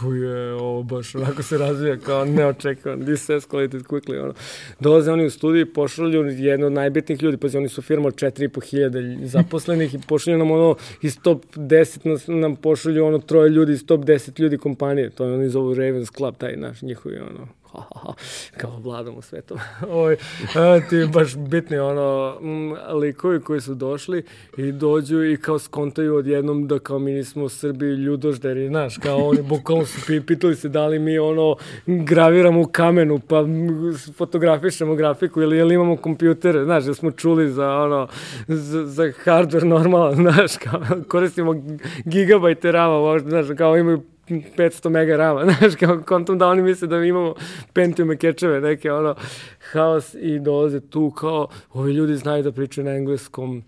je, ovo baš onako se razvija kao neočekivan, this escalated quickly, ono. Dolaze oni u studiju i pošalju jedno od najbitnijih ljudi, pazi, oni su firma od 4.500 zaposlenih i pošalju nam ono iz top 10 nas, nam pošalju ono troje ljudi iz top 10 ljudi kompanije, to je oni zovu Ravens Club, taj naš njihovi ono *laughs* kao vladamo svetom. *laughs* Oj, ti baš bitni ono, likovi koji su došli i dođu i kao skontaju odjednom da kao mi nismo Srbi ljudožderi, znaš, kao oni bukvalno su pitali se da li mi ono graviramo u kamenu, pa fotografišemo grafiku ili jel imamo kompjutere, znaš, da smo čuli za ono, za, za hardware normalan, *laughs* znaš, kao koristimo gigabajte rama, znaš, kao imaju 500 mega rama, *laughs* znaš, kao kontom da oni misle da imamo Pentium kečeve, neke ono, haos i dolaze tu kao, ovi ljudi znaju da pričaju na engleskom,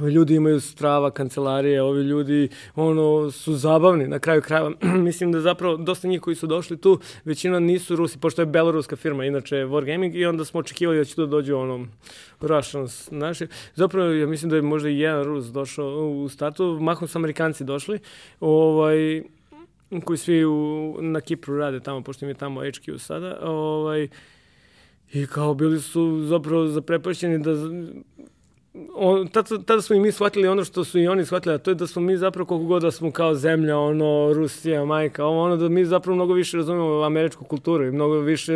ovi ljudi imaju strava kancelarije, ovi ljudi ono su zabavni na kraju krajeva. *clears throat* Mislim da zapravo dosta njih koji su došli tu, većina nisu Rusi, pošto je beloruska firma, inače Wargaming, i onda smo očekivali da će tu dođu ono Russians naši. Zapravo ja mislim da je možda i jedan Rus došao u startu, mahom su Amerikanci došli, ovaj, koji svi u, na Kipru rade tamo, pošto im je tamo HQ sada, ovaj, i kao bili su zapravo zaprepašćeni da on, tada, tada smo i mi shvatili ono što su i oni shvatili, a to je da smo mi zapravo koliko god da smo kao zemlja, ono, Rusija, majka, ovo, ono, da mi zapravo mnogo više razumemo američku kulturu i mnogo više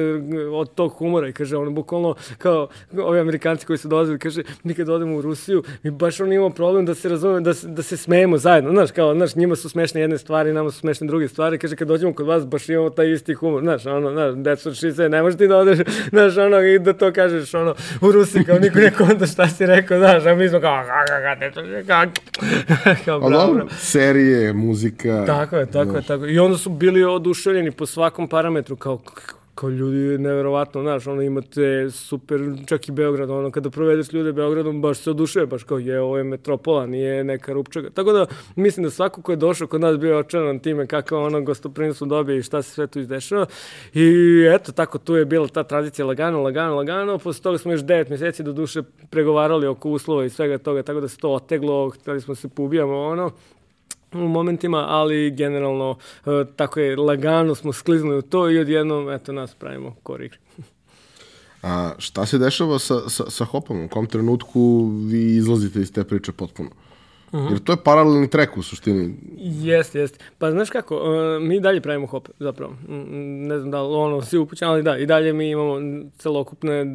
od tog humora i kaže, ono, bukvalno, kao ovi amerikanci koji su dolazili, kaže, mi kad odemo u Rusiju, mi baš ono imamo problem da se razumemo, da, da se smejemo zajedno, znaš, kao, znaš, njima su smešne jedne stvari, nama su smešne druge stvari, kaže, kad dođemo kod vas, baš imamo taj isti humor, znaš, ono, znaš, she said, ne možeš ti da odeš, *laughs* znaš, ono, i da to kažeš, ono, u Rusiji, kao niko neko onda šta si rekao, znaš, a mi smo kao, *laughs* kao bravo. dobro, serije, muzika. Tako je, tako je, tako je. I onda su bili oduševljeni po svakom parametru, kao kao ljudi neverovatno, znaš, ono imate super, čak i Beograd, ono kada provedeš ljude Beogradom, baš se odušuje, baš kao je, ovo je metropola, nije neka rupčaga. Tako da, mislim da svako ko je došao kod nas bio očaran time kako ono gostoprinstvo dobije i šta se sve tu izdešava. I eto, tako tu je bila ta tradicija lagano, lagano, lagano. Posle toga smo još 9 meseci do duše pregovarali oko uslova i svega toga, tako da se to oteglo, hteli smo se poubijamo, ono, u momentima, ali generalno uh, tako je, lagano smo skliznuli u to i odjednom, eto, nas pravimo korik. *laughs* A šta se dešava sa, sa, sa Hopom? U kom trenutku vi izlazite iz te priče potpuno? -huh. Jer to je paralelni trek u suštini. Jeste, jeste. Pa znaš kako, uh, mi dalje pravimo hope, zapravo. Ne znam da li ono si upućan, ali da, i dalje mi imamo celokupne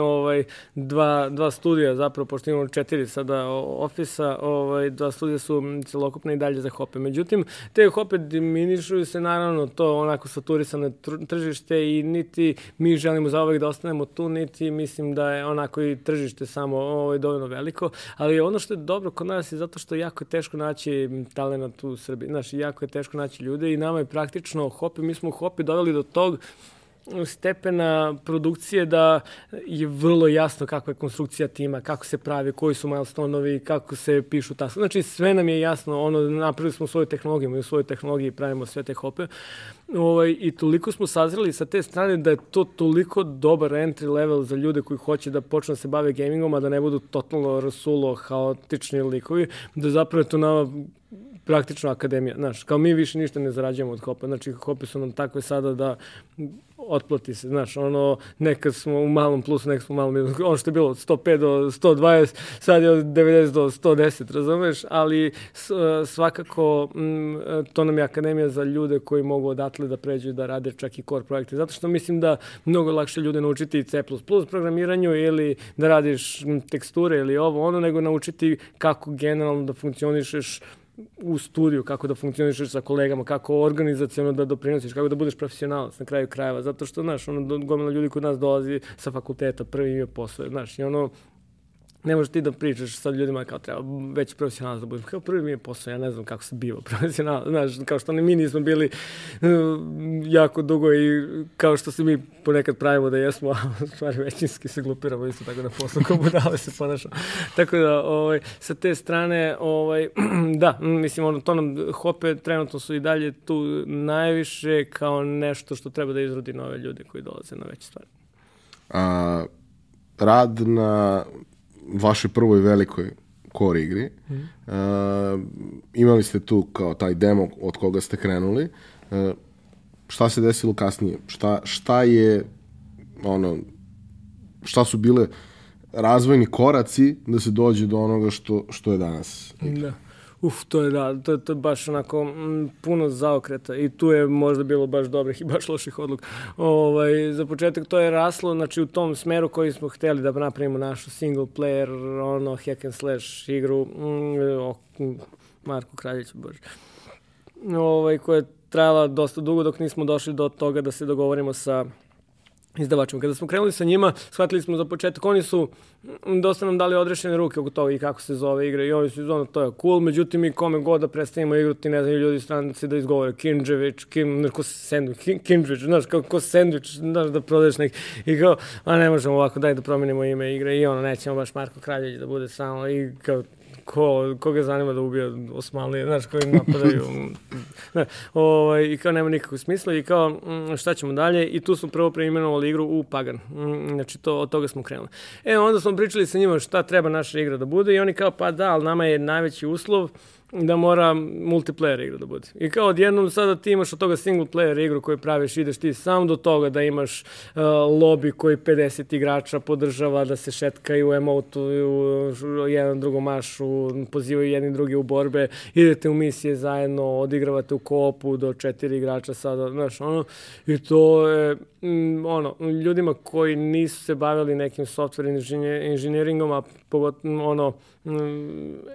ovaj, dva, dva studija, zapravo, pošto imamo četiri sada ofisa, ovaj, dva studija su celokupne i dalje za hope. Međutim, te hope diminišuju se, naravno, to onako saturisane tržište i niti mi želimo za ovek da ostanemo tu, niti mislim da je onako i tržište samo ovaj, dovoljno veliko, ali ono što je dobro kod nas je zato zato što jako je teško naći talent u Srbiji. Znaš, jako je teško naći ljude i nama je praktično Hopi, mi smo Hopi doveli do tog stepena produkcije da je vrlo jasno kakva je konstrukcija tima, kako se pravi, koji su milestonovi, kako se pišu taskovi. Znači sve nam je jasno, ono, napravili smo svoju tehnologiju, mi u svojoj tehnologiji pravimo sve te hope. Ovaj, I toliko smo sazreli sa te strane da je to toliko dobar entry level za ljude koji hoće da počnu da se bave gamingom, a da ne budu totalno rasulo, haotični likovi, da zapravo je to nama praktično akademija, znaš, kao mi više ništa ne zarađujemo od hopa, znači hope su nam takve sada da otplati se, znaš, ono, nekad smo u malom plusu, nekad smo u malom minusu, ono što je bilo od 105 do 120, sad je od 90 do 110, razumeš, ali svakako m, to nam je akademija za ljude koji mogu odatle da pređu da rade čak i core projekte, zato što mislim da mnogo lakše ljude naučiti C++ programiranju ili da radiš teksture ili ovo, ono, nego naučiti kako generalno da funkcionišeš u studiju, kako da funkcionišeš sa kolegama, kako organizacijalno da doprinosiš, kako da budeš profesionalac na kraju krajeva, zato što, znaš, ono, gomila ljudi kod nas dolazi sa fakulteta, prvi ime posao, znaš, i ono, ne možeš ti da pričaš sa ljudima kao treba već profesionalac da budem. Kao prvi mi je posao, ja ne znam kako se biva profesionalac. *laughs* Znaš, kao što ne mi nismo bili uh, jako dugo i kao što se mi ponekad pravimo da jesmo, *laughs* a stvari većinski se glupiramo isto tako da posao kao budale se ponašamo. tako da, ovaj, sa te strane, ovaj, *clears throat* da, mislim, ono, to nam hope trenutno su i dalje tu najviše kao nešto što treba da izrodi nove ljude koji dolaze na veće stvari. A, rad na vašoj prvoj velikoj core igri. Mm. Uh, imali ste tu kao taj demo od koga ste krenuli. Uh, šta se desilo kasnije? Šta, šta je ono, šta su bile razvojni koraci da se dođe do onoga što, što je danas? Da. Uf, to je da, to, to je baš onako m, puno zaokreta i tu je možda bilo baš dobrih i baš loših odluka. Ovaj, za početak to je raslo, znači u tom smeru koji smo hteli da napravimo našu single player, ono, hack and slash igru, mm, o, Kraljić, bože, ovaj, koja je trajala dosta dugo dok nismo došli do toga da se dogovorimo sa izdavačima. Kada smo krenuli sa njima, shvatili smo za početak, oni su dosta nam dali odrešene ruke oko toga i kako se zove igra i oni su ono, to je cool, međutim i kome god da predstavimo igru, ti ne znaju ljudi stranci da izgovore Kinđević, Kim, ne, ko sandvič, Kinđević, znaš, kao sandvič, znaš, da prodaješ neki, i kao, a ne možemo ovako, daj da promenimo ime igre i ono, nećemo baš Marko Kraljević da bude samo i kao, ko, koga zanima da ubija Osmanlije, znaš, koji napadaju. *laughs* ne, ovaj, I kao nema nikakvog smisla i kao mm, šta ćemo dalje i tu smo prvo preimenovali igru u Pagan. Mm, znači to, od toga smo krenuli. E, onda smo pričali sa njima šta treba naša igra da bude i oni kao pa da, ali nama je najveći uslov da mora multiplayer igra da bude. I kao odjednom sada ti imaš od toga single player igru koju praviš, ideš ti sam do toga da imaš uh, lobby koji 50 igrača podržava, da se šetkaju, emotuju, jedan drugom mašu, pozivaju jedni drugi u borbe, idete u misije zajedno, odigravate u kopu do četiri igrača sada, znaš, ono, i to je, mm, ono, ljudima koji nisu se bavili nekim software inženjeringom, a pogotovo, ono,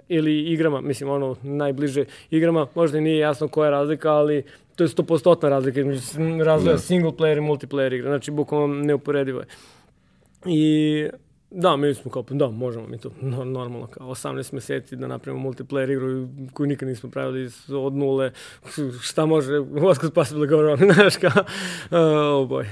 ili igrama, mislim, ono, najbliže igrama, možda nije jasno koja je razlika, ali to je stopostotna razlika između razvoja da. single player i multiplayer igra, znači bukvalno neuporedivo je. I Da, mi smo kao, da, možemo mi to normalno, kao 18 meseci da napravimo multiplayer igru koju nikad nismo pravili od nule, šta može, what's possible go wrong, *laughs* znaš, kao, oh boy,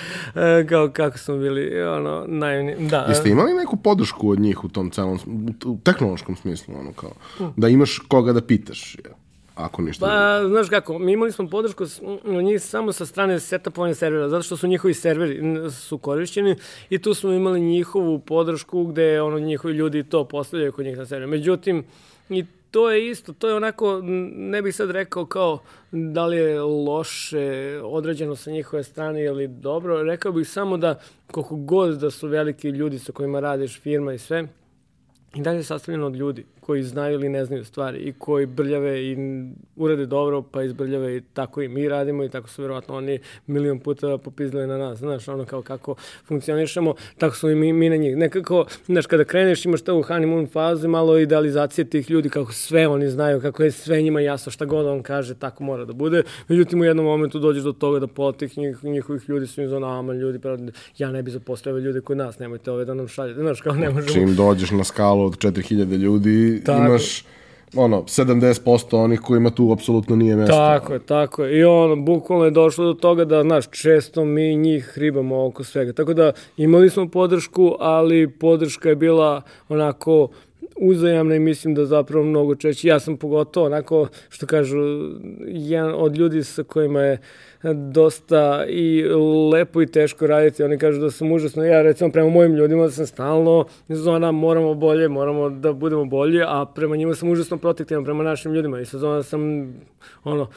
*laughs* kao kako smo bili, ono, naivni, da. Jeste imali neku podršku od njih u tom celom, u tehnološkom smislu, ono, kao, da imaš koga da pitaš, je? Ako ništa Pa, znaš kako, mi imali smo podršku od njih samo sa strane setapovanja servera, zato što su njihovi serveri su korišćeni i tu smo imali njihovu podršku gde ono, njihovi ljudi to postavljaju kod njih na server. Međutim, i to je isto, to je onako, ne bih sad rekao kao da li je loše određeno sa njihove strane ili dobro, rekao bih samo da koliko god da su veliki ljudi sa kojima radiš firma i sve, i dalje je sastavljeno od ljudi koji znaju ili ne znaju stvari i koji brljave i urade dobro, pa izbrljave i tako i mi radimo i tako su verovatno oni milion puta popizdali na nas, znaš, ono kao kako funkcionišemo, tako su i mi, mi na njih. Nekako, znaš, kada kreneš imaš to u honeymoon fazu, malo idealizacije tih ljudi, kako sve oni znaju, kako je sve njima jasno, šta god on kaže, tako mora da bude. Međutim, u jednom momentu dođeš do toga da pola tih njih, njihovih ljudi su im zona, ama ljudi, pa ja ne bi zapostavio ljude kod nas, nemojte ove da nam šaljete, znaš, kao ne možemo. Čim dođeš na skalu od 4000 ljudi, tako. imaš ono, 70% onih kojima tu apsolutno nije mesto. Tako je, tako je. I ono, bukvalno je došlo do toga da, znaš, često mi njih ribamo oko svega. Tako da imali smo podršku, ali podrška je bila onako uzajamna i mislim da zapravo mnogo čeće. Ja sam pogotovo onako, što kažu, jedan od ljudi sa kojima je dosta i lepo i teško raditi. Oni kažu da sam užasno, ja recimo prema mojim ljudima da sam stalno zona moramo bolje, moramo da budemo bolje, a prema njima sam užasno protektivan, prema našim ljudima. I sa zona sam ono,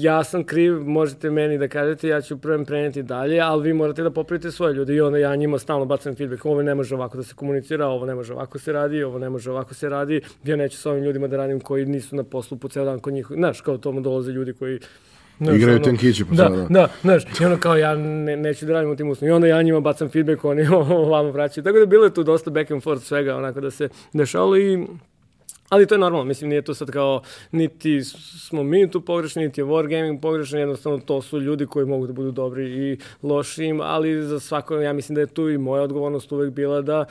ja sam kriv, možete meni da kažete, ja ću prvom preneti dalje, ali vi morate da popravite svoje ljude i onda ja njima stalno bacam feedback, ovo ne može ovako da se komunicira, ovo ne može ovako se radi, ovo ne može ovako se radi, ja neću sa ovim ljudima da radim koji nisu na poslu po ceo dan kod njih, znaš, kao tomu dolaze ljudi koji Znaš, Igraju ono, tenkići po da, da, da, znaš, i ono kao ja ne, neću da radim u tim uslovima. I onda ja njima bacam feedback, oni *laughs* ovamo vraćaju. Tako da bilo je tu dosta back and forth svega, onako da se dešalo i Ali to je normalno, mislim, nije to sad kao, niti smo mi tu pogrešni, niti je Wargaming pogrešan, jednostavno to su ljudi koji mogu da budu dobri i loši, ali za svako, ja mislim da je tu i moja odgovornost uvek bila da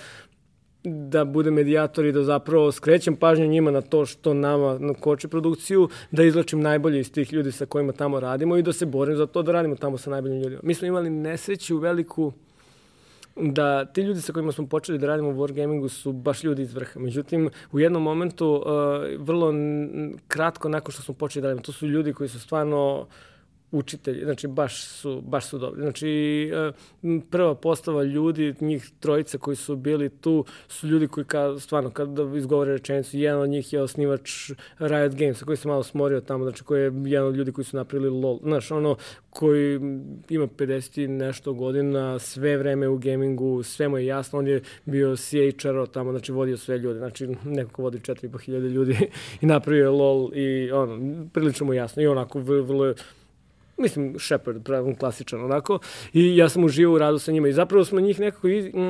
da bude medijator i da zapravo skrećem pažnju njima na to što nama koči produkciju, da izlačim najbolje iz tih ljudi sa kojima tamo radimo i da se borim za to da radimo tamo sa najboljim ljudima. Mi smo imali nesreću veliku da ti ljudi sa kojima smo počeli da radimo u Wargamingu su baš ljudi iz vrha. Međutim, u jednom momentu, uh, vrlo kratko nakon što smo počeli da radimo, to su ljudi koji su stvarno učitelji, znači baš su, baš su dobri. Znači e, prva postava ljudi, njih trojica koji su bili tu, su ljudi koji ka, stvarno kada izgovore rečenicu, jedan od njih je osnivač Riot Games, koji se malo smorio tamo, znači koji je jedan od ljudi koji su napravili LOL. Znaš, ono, koji ima 50 nešto godina, sve vreme u gamingu, sve mu je jasno, on je bio CHR tamo, znači vodio sve ljude, znači neko ko vodi 4.500 ljudi *laughs* i napravio LOL i ono, prilično mu jasno i onako vrlo je mislim, Shepard, pravom klasičan onako, i ja sam uživao u radu sa njima i zapravo smo njih nekako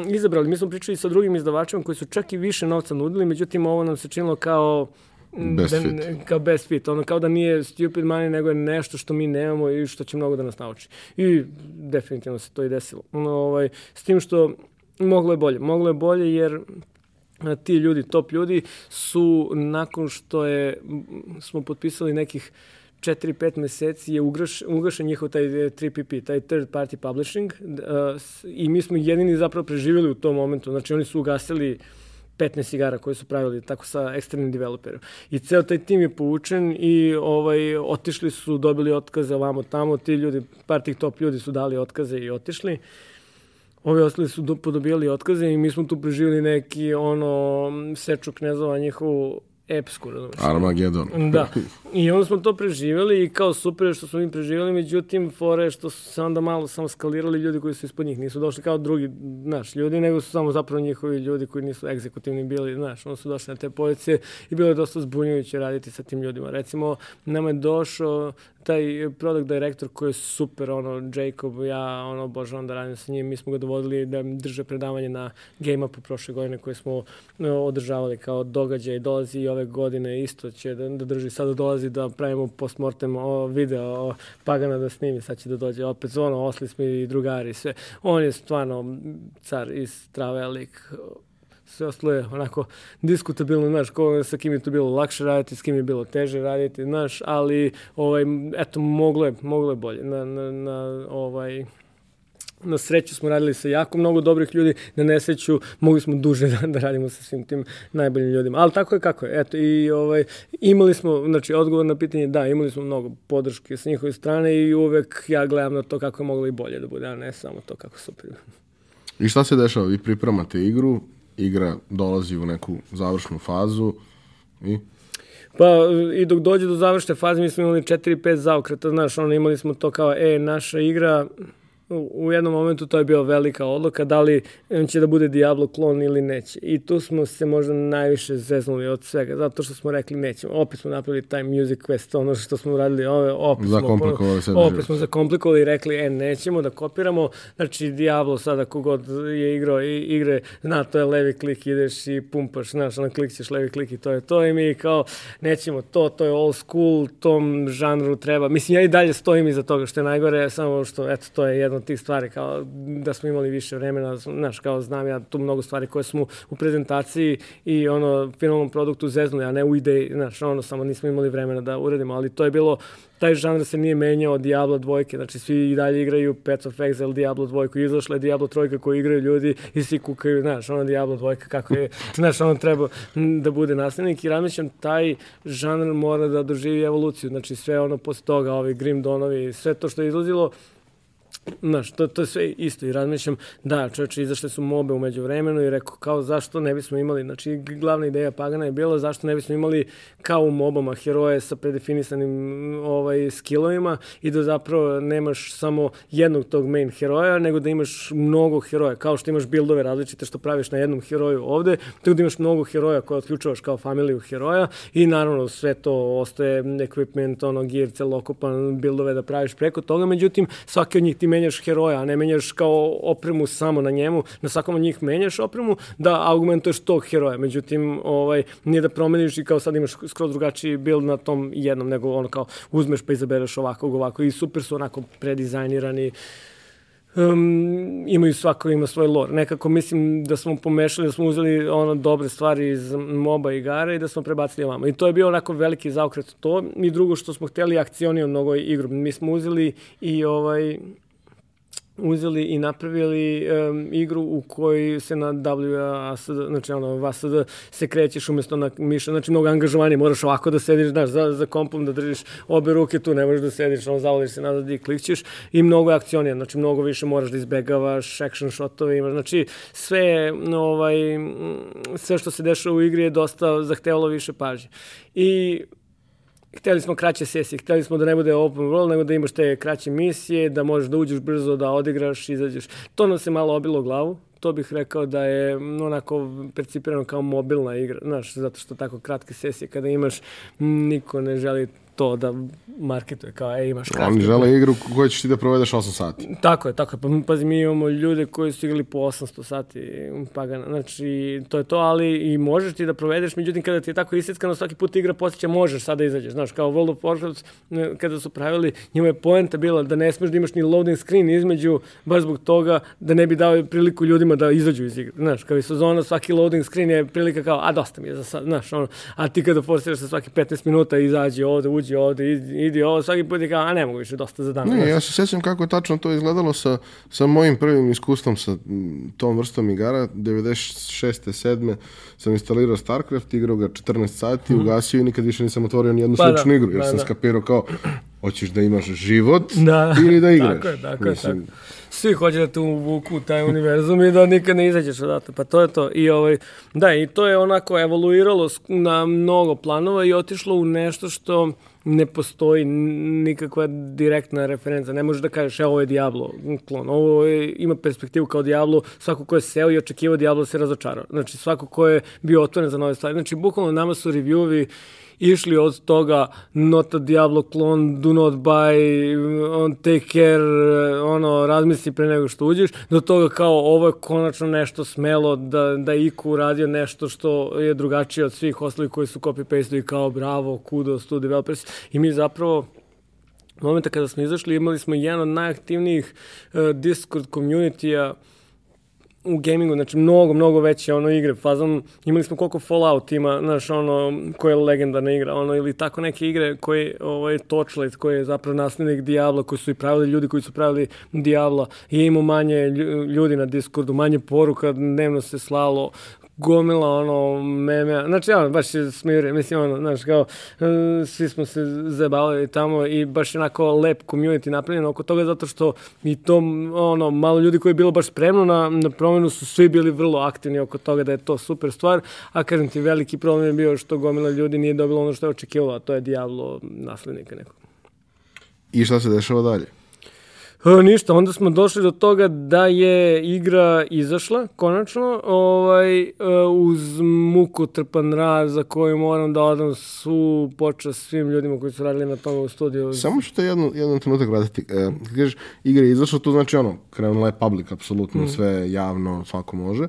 izabrali. Mi smo pričali sa drugim izdavačima koji su čak i više novca nudili, međutim ovo nam se činilo kao Best da, fit. Kao best fit. Ono kao da nije stupid money, nego je nešto što mi nemamo i što će mnogo da nas nauči. I definitivno se to i desilo. Ono, ovaj, s tim što moglo je bolje. Moglo je bolje jer ti ljudi, top ljudi, su nakon što je, smo potpisali nekih 4-5 meseci je ugaš, ugašen njihov taj 3PP, eh, taj third party publishing uh, i mi smo jedini zapravo preživjeli u tom momentu. Znači oni su ugasili 15 igara koje su pravili tako sa eksternim developerom. I ceo taj tim je povučen i ovaj, otišli su, dobili otkaze ovamo tamo, ti ljudi, par tih top ljudi su dali otkaze i otišli. Ovi ostali su podobijali otkaze i mi smo tu preživjeli neki ono seču knezova njihovu epsku. Armagedon. *laughs* Da. I onda smo to preživjeli i kao super što smo mi preživjeli, međutim, fore što su se onda malo samo skalirali ljudi koji su ispod njih. Nisu došli kao drugi, znaš, ljudi, nego su samo zapravo njihovi ljudi koji nisu egzekutivni bili, znaš, oni su došli na te pozicije i bilo je dosta zbunjujuće raditi sa tim ljudima. Recimo, nama je došao taj product director koji je super, ono, Jacob, ja, ono, obožavam da radim sa njim, mi smo ga dovodili da drže predavanje na Game Upu prošle godine koje smo no, održavali kao događaj, dolazi i ove godine isto će da, da drži, sada dolazi da pravimo postmortem o, video o Pagana da snimi, sad će da dođe opet, ono, osli smo i drugari, sve. On je stvarno car iz Travelik, sve ostalo je onako diskutabilno, znaš, ko, sa kim je to bilo lakše raditi, s kim je bilo teže raditi, znaš, ali, ovaj, eto, moglo je, moglo je bolje. Na, na, na ovaj, na sreću smo radili sa jako mnogo dobrih ljudi, na nesreću mogli smo duže *laughs* da, da radimo sa svim tim najboljim ljudima. Ali tako je kako je. Eto, i ovaj, imali smo, znači, odgovor na pitanje, da, imali smo mnogo podrške sa njihove strane i uvek ja gledam na to kako je moglo i bolje da bude, a ne samo to kako super. I šta se dešava? Vi pripremate igru, igra dolazi u neku završnu fazu i... Pa i dok dođe do završne faze mi smo imali 4-5 zaokreta, znaš, ono imali smo to kao, e, naša igra u jednom momentu to je bio velika odluka da li on će da bude Diablo klon ili neće. I tu smo se možda najviše zeznuli od svega, zato što smo rekli nećemo. Opet smo napravili taj Music Quest, ono što smo radili, ove, opet, smo, opet smo zakomplikovali i rekli, e, nećemo da kopiramo. Znači, Diablo sada kogod je igrao i igre, zna, to je levi klik, ideš i pumpaš, znaš, ono klikćeš levi klik i to je to. I mi kao, nećemo to, to je old school, tom žanru treba. Mislim, ja i dalje stojim iza toga, što je najgore, samo što, eto, to je jedno od tih stvari, kao da smo imali više vremena, znaš, kao znam ja tu mnogo stvari koje smo u prezentaciji i ono, finalnom produktu zeznuli, a ne u ideji, znaš, ono, samo nismo imali vremena da uradimo, ali to je bilo, taj žanr se nije menjao od Diablo dvojke, znači svi i dalje igraju Path of Exile, Diablo dvojku, izašla je Diablo trojka koju igraju ljudi i svi kukaju, znaš, ono Diablo dvojka, kako je, *laughs* znaš, ono treba da bude nastavnik i razmišljam, taj žanr mora da doživi evoluciju, znači sve ono posle toga, ovi Grim Donovi, sve to što je izlazilo, Znaš, to, to je sve isto i razmišljam, da, čovječe, izašle su mobe umeđu vremenu i rekao, kao, zašto ne bismo imali, znači, glavna ideja Pagana je bila, zašto ne bismo imali kao u mobama heroje sa predefinisanim ovaj, skillovima i da zapravo nemaš samo jednog tog main heroja, nego da imaš mnogo heroja, kao što imaš buildove različite što praviš na jednom heroju ovde, tako da imaš mnogo heroja koje otključavaš kao familiju heroja i naravno sve to ostaje equipment, ono, gear, celokupan, buildove da praviš preko toga, međutim, svaki od njih ti menjaš heroja, a ne menjaš kao opremu samo na njemu, na svakom od njih menjaš opremu, da augmentuješ tog heroja. Međutim, ovaj, nije da promeniš i kao sad imaš skroz drugačiji build na tom jednom, nego ono kao uzmeš pa izabereš ovakvog, ovako i super su onako predizajnirani um, imaju svako ima svoj lore. Nekako mislim da smo pomešali, da smo uzeli ono dobre stvari iz MOBA igara i da smo prebacili ovamo. I to je bio onako veliki zaokret to. I drugo što smo hteli akcioniju mnogo igru. Mi smo uzeli i ovaj uzeli i napravili um, igru u kojoj se na WASD, znači ono, VASD se krećeš umesto na miša, znači mnogo angažovanje, moraš ovako da sediš, znaš, za, za kompom da držiš obe ruke tu, ne možeš da sediš, ono, zavoliš se nazad i klikćeš i mnogo akcionija, znači mnogo više moraš da izbegavaš, action shotove imaš, znači sve, ovaj, sve što se dešava u igri je dosta zahtevalo više pažnje. I hteli smo kraće sesije, hteli smo da ne bude open world, nego da imaš te kraće misije, da možeš da uđeš brzo, da odigraš, izađeš. To nam se malo obilo glavu, to bih rekao da je onako percipirano kao mobilna igra, znaš, zato što tako kratke sesije kada imaš, niko ne želi to da marketuje kao, e, imaš kratke. Oni žele igru koju ćeš ti da provedeš 8 sati. Tako je, tako je. Pa, pazi, mi imamo ljude koji su igrali po 800 sati pagana. Znači, to je to, ali i možeš ti da provedeš, međutim, kada ti je tako isjeckano, svaki put igra posjeća, možeš sada da izađeš. Znaš, kao World of Warcraft, kada su pravili, njima je poenta bila da ne smeš da imaš ni loading screen između, baš zbog toga da ne bi dao priliku ljudima da izađu iz igre. Znaš, kao i sezona, svaki loading screen je prilika kao, a dosta mi je za sad, znaš, ono, a ti kada forsiraš sa svaki 15 minuta izađi ovde, uđi ovde, idi ovo, svaki put je kao, a ne mogu više, dosta za dan. Ne, ja se sjećam kako je tačno to izgledalo sa, sa mojim prvim iskustvom sa tom vrstom igara, 96. 7. sam instalirao StarCraft, igrao ga 14 sati, mm. ugasio i nikad više nisam otvorio ni jednu pa sličnu da, igru, jer da, sam da. skapirao kao, hoćeš da imaš život da, ili da *laughs* igraš. Tako je, tako Mislim, je, tako. svi hoće da te uvuku taj univerzum i da nikad ne izađeš odatle. Pa to je to. I ovaj, da, i to je onako evoluiralo na mnogo planova i otišlo u nešto što ne postoji nikakva direktna referenca. Ne možeš da kažeš, evo ovo je Diablo klon, ovo je, ima perspektivu kao Diablo, svako ko je seo i očekivao Diablo se razočarao. Znači, svako ko je bio otvoren za nove stvari. Znači, bukvalno nama su reviewovi išli od toga not a Diablo clone, do not buy, on take care, ono, razmisli pre nego što uđeš, do toga kao ovo je konačno nešto smelo da, da Iku uradio nešto što je drugačije od svih ostalih koji su copy-paste i kao bravo, kudos to developers. I mi zapravo momenta kada smo izašli imali smo jedan od najaktivnijih uh, Discord community-a u gamingu, znači mnogo, mnogo veće ono igre, fazom, imali smo koliko Fallout ima, znaš, ono, koja je legendarna igra, ono, ili tako neke igre koje, ovaj, Torchlight, koji je zapravo naslednik Diabla, koji su i pravili ljudi koji su pravili Diabla, i imao manje ljudi na Discordu, manje poruka, dnevno se slalo, gomila ono meme, znači ono, baš je smire, mislim ono, znaš kao, e, svi smo se zabavili tamo i baš onako lep community napravljen oko toga zato što i to ono, malo ljudi koji je bilo baš spremno na, na promenu su svi bili vrlo aktivni oko toga da je to super stvar, a kažem ti veliki problem je bio što gomila ljudi nije dobilo ono što je očekivalo, a to je Diablo naslednika nekog. I šta se dešava dalje? E, ništa, onda smo došli do toga da je igra izašla, konačno, ovaj, e, uz muku trpan rad za koju moram da odam svu počast svim ljudima koji su radili na tom u studiju. Samo te jednu, jednu trenutak vratiti. E, kažeš, igra je izašla, to znači ono, krenula je public, apsolutno, mm. sve javno, svako može.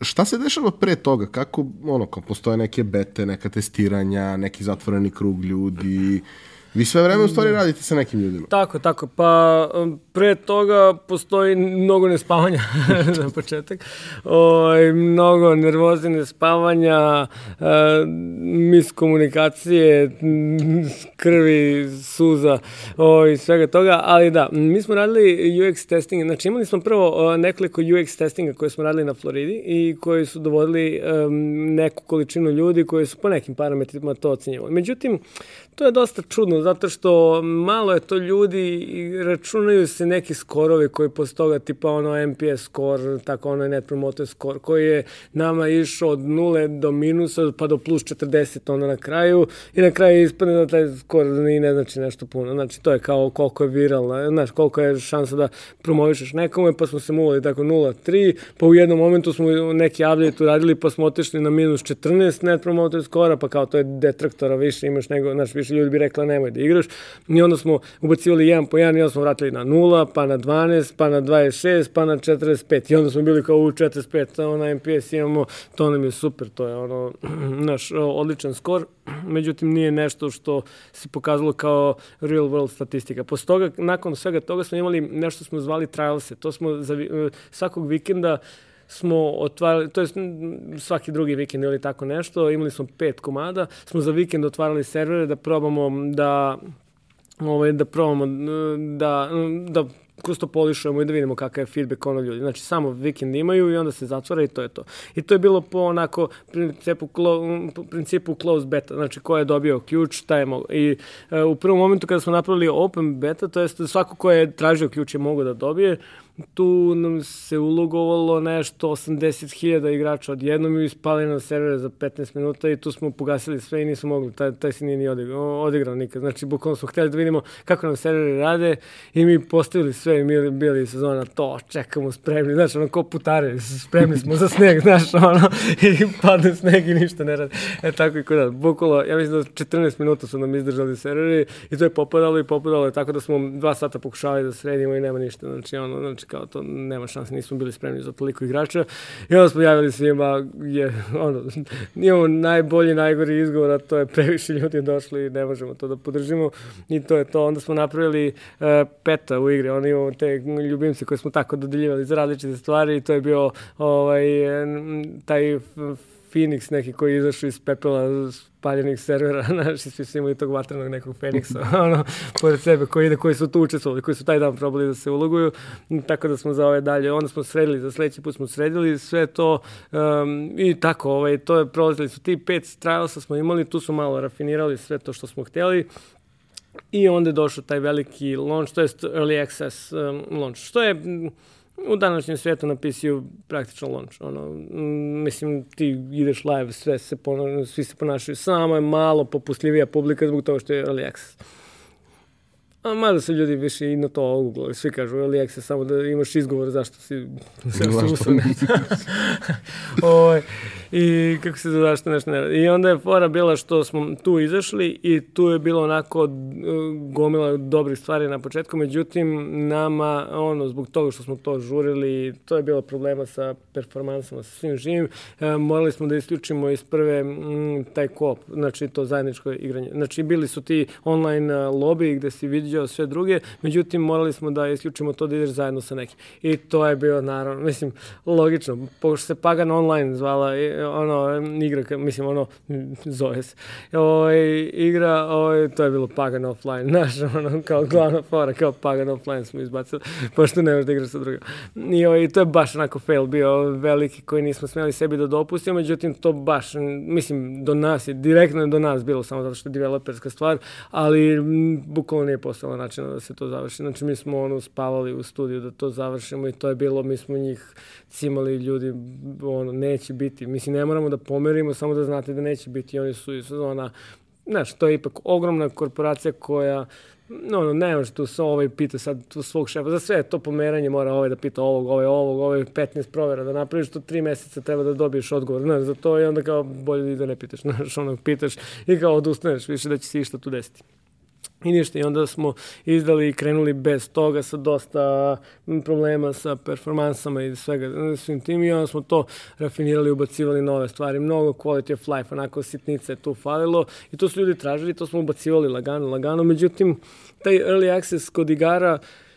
Šta se dešava pre toga? Kako, ono, kao postoje neke bete, neka testiranja, neki zatvoreni krug ljudi, Vi sve vreme u stvari mm. radite sa nekim ljudima. Tako, tako. Pa um, pre toga postoji mnogo nespavanja *laughs* na početak. O, ovaj, mnogo nervoze, nespavanja, uh, miskomunikacije, krvi, suza o, i svega toga. Ali da, mi smo radili UX testing. Znači imali smo prvo nekoliko UX testinga koje smo radili na Floridi i koji su dovodili neku količinu ljudi koji su po nekim parametrima to ocenjivali. Međutim, To je dosta čudno, zato što malo je to ljudi i računaju se neki skorovi koji posle toga, tipa ono MPS score, tako ono Net Promoter score, koji je nama išao od nule do minusa, pa do plus 40 onda na kraju i na kraju ispadne da taj skor ni ne znači nešto puno. Znači, to je kao koliko je viralno, znaš, koliko je šansa da promovišeš nekome, pa smo se muvali tako 0,3, pa u jednom momentu smo neki update uradili, pa smo otišli na minus 14 Net Promoter skora, pa kao to je detraktora više imaš nego, znaš, više ljudi bi rekla nemoj da igraš. I onda smo ubacivali jedan po jedan i onda smo vratili na 0, pa na 12, pa na 26, pa na 45. I onda smo bili kao u 45, ona MPS imamo, to nam je super, to je ono, *clears throat* naš odličan skor. *clears throat* Međutim, nije nešto što se pokazalo kao real world statistika. Posle toga, nakon svega toga smo imali nešto smo zvali trialse. To smo za, svakog vikenda smo otvarali, to je svaki drugi vikend ili tako nešto, imali smo pet komada, smo za vikend otvarali servere da probamo da ovaj, da probamo da, da kroz to polišujemo i da vidimo kakav je feedback ono ljudi. Znači, samo vikend imaju i onda se zatvara i to je to. I to je bilo po onako principu, principu close beta, znači ko je dobio ključ, taj je mogo. I uh, u prvom momentu kada smo napravili open beta, to jest svako ko je tražio ključ je mogo da dobije, tu nam se ulogovalo nešto 80.000 igrača odjednom i ispali na servere za 15 minuta i tu smo pogasili sve i nismo mogli, taj, taj se nije ni odigrao, odigrao nikad. Znači, bukvalno smo htjeli da vidimo kako nam serveri rade i mi postavili sve i mi bili sezona to, čekamo spremni, znači, ono ko putare, spremni smo za sneg, *laughs* znaš, ono, i padne sneg i ništa ne radi. E, tako i kod nas. Bukvalno, ja mislim da 14 minuta su nam izdržali serveri i to je popadalo i popadalo, tako da smo dva sata pokušavali da sredimo i nema ništa. Znači, ono, znači, kao to nema šanse, nismo bili spremni za toliko igrača. I onda smo javili svima, je, ono, imamo najbolji, najgori izgovor, a to je previše ljudi došli i ne možemo to da podržimo. I to je to. Onda smo napravili uh, peta u igri, oni imamo te ljubimce koje smo tako dodeljivali za različite stvari i to je bio ovaj, taj Phoenix neki koji je izašao iz pepela spaljenih servera, *laughs* naši svi su imali tog vatrenog nekog Feniksa, *laughs* ono, pored sebe, koji ide, koji su tu učestvovali, koji su taj dan probali da se uloguju, tako da smo za ove dalje, onda smo sredili, za sledeći put smo sredili sve to um, i tako, ovaj, to je prolazili su ti pet trialsa smo imali, tu su malo rafinirali sve to što smo hteli, I onda je došao taj veliki launch, to je early access um, launch, što je u današnjem svetu na praktično launch. Ono, mislim, ti ideš live, sve se pona, svi se ponašaju, samo je malo popustljivija publika zbog toga što je early access. A mada se ljudi više i na to oguglali. Svi kažu, access, samo da imaš izgovor zašto si... *laughs* Ne. Ovaj, *laughs* I kako se zove zašto nešto ne radi. I onda je fora bila što smo tu izašli i tu je bilo onako gomila dobrih stvari na početku, međutim nama, ono, zbog toga što smo to žurili, to je bilo problema sa performansama, sa svim živim, e, morali smo da isključimo iz prve m, taj kop, znači to zajedničko igranje. Znači bili su ti online lobby gde si vidio sve druge, međutim morali smo da isključimo to da ideš zajedno sa nekim. I to je bilo naravno, mislim, logično, pošto se Pagan Online zvala, ono, igra, mislim, ono, zove se, ovo, ovaj, igra, ovo, ovaj, to je bilo Pagan Offline, *laughs* znaš, ono, kao glavna fora, kao Pagan Offline smo izbacili, pošto ne možeš da igraš sa drugim. I, ovo, ovaj, I to je baš onako fail bio veliki koji nismo smeli sebi da dopustimo, međutim, to baš, mislim, do nas je, direktno je do nas bilo, samo zato što je developerska stvar, ali bukvalno nije postala načina da se to završi. Znači, mi smo ono spavali u studiju da to završimo i to je bilo, mi smo njih cimali ljudi, ono, neće biti. Mislim, ne moramo da pomerimo, samo da znate da neće biti. Oni su iz sezona, znaš, to je ipak ogromna korporacija koja no, no, ne može tu se ovaj pita sad tu svog šefa, za sve to pomeranje mora ovaj da pita ovog, ovaj, ovog, ovaj 15 provera da napraviš, to tri meseca treba da dobiješ odgovor, znaš, za to i onda kao bolje da ne pitaš, *laughs* znaš, onog pitaš i kao odustaneš više da će se išta tu desiti. I ništa, i onda smo izdali i krenuli bez toga sa dosta problema sa performansama i svega, svim tim. I onda smo to rafinirali, ubacivali nove stvari, mnogo quality of life, onako sitnice tu falilo. I to su ljudi tražili, to smo ubacivali lagano, lagano, međutim, taj early access kod igara uh,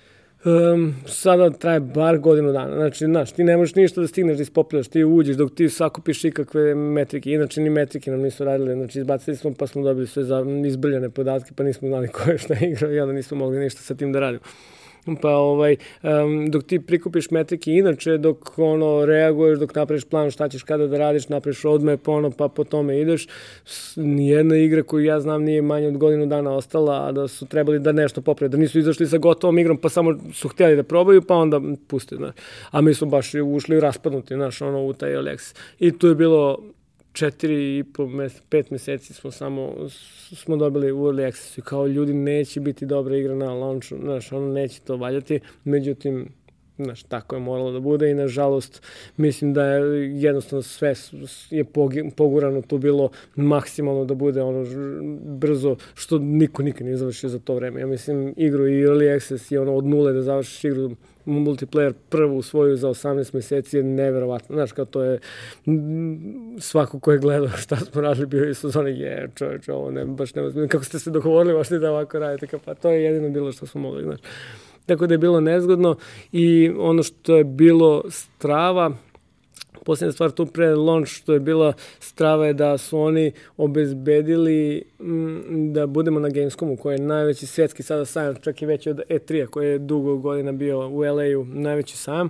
um, sada traje bar godinu dana. Znači, znaš, ti ne možeš ništa da stigneš da ispopulaš, ti uđeš dok ti sakupiš ikakve metrike. Inače, ni metrike nam nisu radile, znači izbacili smo pa smo dobili sve za izbrljane podatke, pa nismo znali *laughs* ko je šta igrao i onda nismo mogli ništa sa tim da radimo pa ovaj, um, dok ti prikupiš metrike inače, dok ono reaguješ, dok napraviš plan šta ćeš kada da radiš, napraviš roadmap, ono, pa po tome ideš, nijedna igra koju ja znam nije manje od godinu dana ostala, a da su trebali da nešto poprave, da nisu izašli sa gotovom igrom, pa samo su htjeli da probaju, pa onda puste, znaš. A mi smo baš ušli raspadnuti, znaš, ono, u taj Alex. I tu je bilo četiri i po, mes, pet meseci smo samo, smo dobili u Early Access i kao ljudi neće biti dobra igra na launchu, znaš, ono neće to valjati, međutim, znaš, tako je moralo da bude i nažalost mislim da je jednostavno sve je pogurano tu bilo maksimalno da bude ono brzo, što niko nikad nije završio za to vreme. Ja mislim igru i Early Access je ono od nule da završiš igru multiplayer prvu svoju za 18 meseci je neverovatno. Znaš, kao to je svako ko je gledao *laughs* šta smo radili bio i sezoni, je, čovječ, ovo ne, baš ne, kako ste se dogovorili, možete da ovako radite, kao, pa to je jedino bilo što smo mogli, znaš. Tako da je bilo nezgodno i ono što je bilo strava, Posljedna stvar tu pre launch što je bila strava je da su oni obezbedili m, mm, da budemo na Gamescomu koji je najveći svetski sada sajam, čak i veći od E3-a koji je dugo godina bio u LA-u najveći sajam.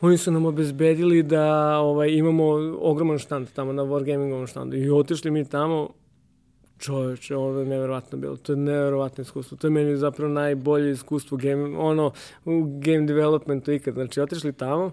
Oni su nam obezbedili da ovaj, imamo ogroman štand tamo na Wargamingovom štandu i otišli mi tamo čoveče, ovo je neverovatno bilo. To je neverovatno iskustvo. To je meni zapravo najbolje iskustvo game, ono, u game developmentu ikad. Znači, otišli tamo,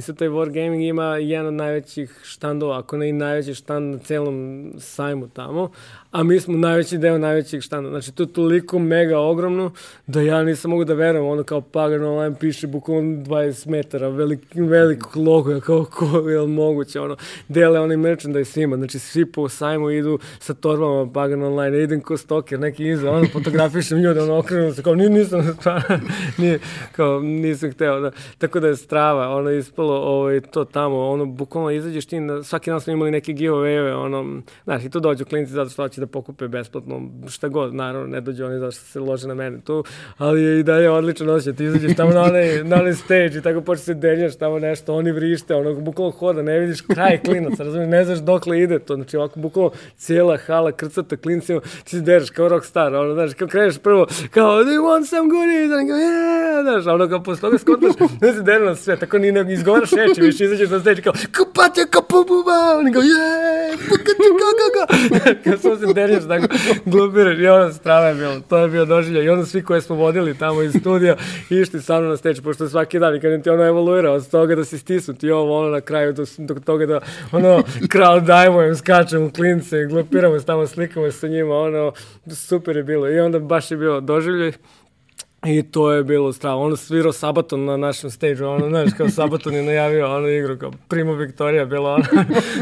Sad taj Wargaming ima jedan od najvećih štandova, ako ne i najveći štand na celom sajmu tamo, a mi smo najveći deo najvećeg štanda. Znači, to je toliko mega ogromno da ja nisam mogu da verujem, ono kao Pagan Online piše bukvalno 20 metara, velik, veliko logo, ja kao ko je moguće, ono, dele onaj merchandise ima, znači svi po sajmu idu sa torbama Pagan Online, ja idem ko stoker, neki iza, ono, fotografišem ljude, ono, okrenu se, kao, nisam, *laughs* nije, kao, nisam hteo, da, tako da je strava, ono, ispalo, ovaj, to tamo, ono, bukvalno izađeš ti, na, svaki dan smo imali neke giveaway ono, znaš, i tu dođu klinci zato što hoće da pokupe besplatno, šta god, naravno, ne dođu oni zašto se lože na mene tu, ali je i dalje odličan osjećaj, ti izađeš tamo na onaj, na onaj stage i tako počeš se deljaš tamo nešto, oni vrište, ono, bukvalno hoda, ne vidiš kraj klinaca, razumiješ, ne znaš dokle ide to, znači ovako bukvalno cijela hala krcata klincima, ti se deraš kao rockstar, ono, znaš, kao kreneš prvo, kao, do you want some goodies? And go, yeah, znaš, ono, kao posle toga skontaš, *laughs* ne se deraš na sve, tako ni ne izgovoriš izgovaraš reči, više izađeš na stage kao kupate kapububa, oni kao je, pukati kakaga. *laughs* Kao samo se derješ tako, glupiraš i ono strava je bilo, to je bio doživlja i onda svi koje smo vodili tamo iz studija išli sa mnom na stage, pošto svaki dan i kad ti ono evoluira od toga da si stisnut i ovo ono na kraju do, do toga da ono kralj dajmo skačemo klince, glupiramo se tamo, slikamo se sa njima, ono super je bilo. I onda baš je bilo doživljaj I to je bilo strava. Ono svirao Sabaton na našem stage ono, znaš, kao Sabaton je najavio ono igru, kao Primo Viktorija bilo ono.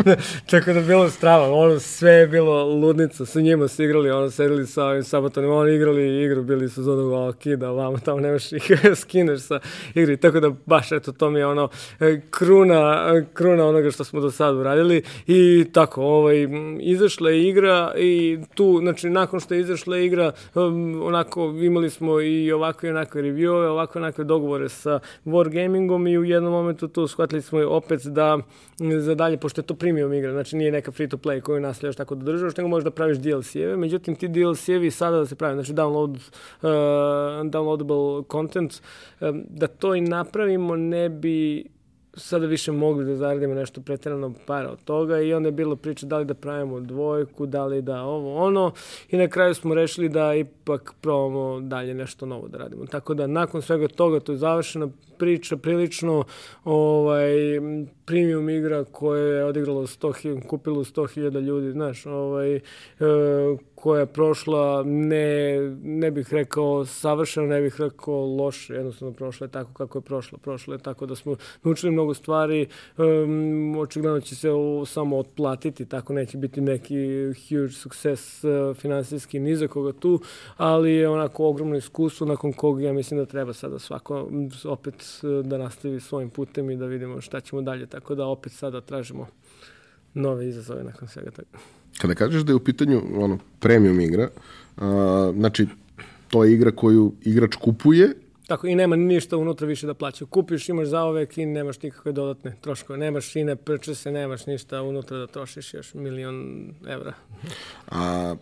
*laughs* Tako da bilo strava, ono sve je bilo ludnica, sa njima su igrali, ono, sedeli sa ovim Sabatonom, oni igrali igru, bili su za onog kida, vamo tamo nemaš ih *laughs* skineš sa igri, tako da baš, eto, to mi je ono, e, kruna, kruna onoga što smo do sada uradili i tako, ovaj, izašla je igra i tu, znači, nakon što je izašla igra, onako, imali smo i ovako ovakve i onakve reviewove, ovakve onakve dogovore sa Wargamingom i u jednom momentu tu shvatili smo opet da za dalje, pošto je to premium igra, znači nije neka free to play koju nastavljaš tako da državaš, nego možeš da praviš DLC-eve, međutim ti DLC-evi sada da se pravi, znači download, uh, downloadable content, um, da to i napravimo ne bi sada više mogli da zaradimo nešto pretjerano para od toga i onda je bilo priča da li da pravimo dvojku, da li da ovo ono i na kraju smo rešili da ipak probamo dalje nešto novo da radimo. Tako da nakon svega toga to je završena priča prilično ovaj premium igra koja je odigrala 100 kupilo 100.000 ljudi, znaš, ovaj e, koja je prošla ne, ne bih rekao savršeno, ne bih rekao loše, jednostavno prošla je tako kako je prošla. Prošla je tako da smo naučili mnogo stvari, um, očigledno će se o, samo otplatiti, tako neće biti neki huge success uh, finansijski ni za koga tu, ali je onako ogromno iskustvo nakon koga ja mislim da treba sada svako opet uh, da nastavi svojim putem i da vidimo šta ćemo dalje, tako da opet sada tražimo nove izazove nakon svega toga. Kada kažeš da je u pitanju ono, premium igra, a, znači to je igra koju igrač kupuje Tako, i nema ništa unutra više da plaća. Kupiš, imaš za zaovek i nemaš nikakve dodatne troškove. Nemaš šine, se, nemaš ništa unutra da trošiš još milion evra. A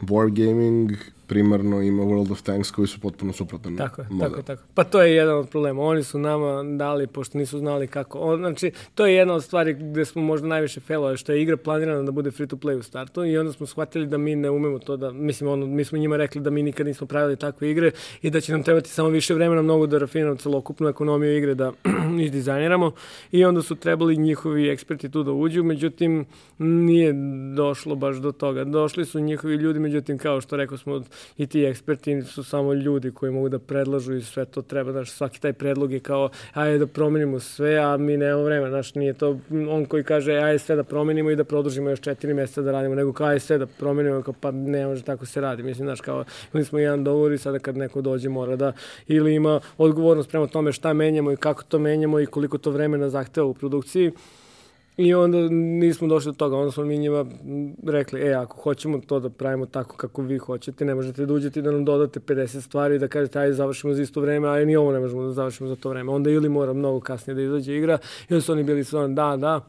Wargaming primarno ima World of Tanks koji su potpuno suprotan tako je, model. Tako je, tako Pa to je jedan od problema. Oni su nama dali, pošto nisu znali kako. On, znači, to je jedna od stvari gde smo možda najviše failove, što je igra planirana da bude free to play u startu i onda smo shvatili da mi ne umemo to da, mislim, ono, mi smo njima rekli da mi nikad nismo pravili takve igre i da će nam trebati samo više vremena mnogo da rafinamo celokupnu ekonomiju igre da *clears throat* izdizajniramo i onda su trebali njihovi eksperti tu da uđu, međutim nije došlo baš do toga. Došli su njihovi ljudi, međutim kao što rekao smo i ti eksperti su samo ljudi koji mogu da predlažu i sve to treba, znaš, svaki taj predlog je kao, ajde da promenimo sve, a mi nemamo vremena, znaš, nije to on koji kaže, ajde sve da promenimo i da produžimo još četiri meseca da radimo, nego kao, ajde sve da promenimo, kao, pa ne može tako se radi, mislim, znaš, kao, imali smo jedan dogovor i sada kad neko dođe mora da, ili ima odgovornost prema tome šta menjamo i kako to menjamo i koliko to vremena zahteva u produkciji, I onda nismo došli do toga, onda smo mi njima rekli, e, ako hoćemo to da pravimo tako kako vi hoćete, ne možete da uđete da nam dodate 50 stvari i da kažete, ajde, završimo za isto vreme, a ni ovo ne možemo da završimo za to vreme. Onda ili mora mnogo kasnije da izađe igra, i onda su oni bili sve, da, da,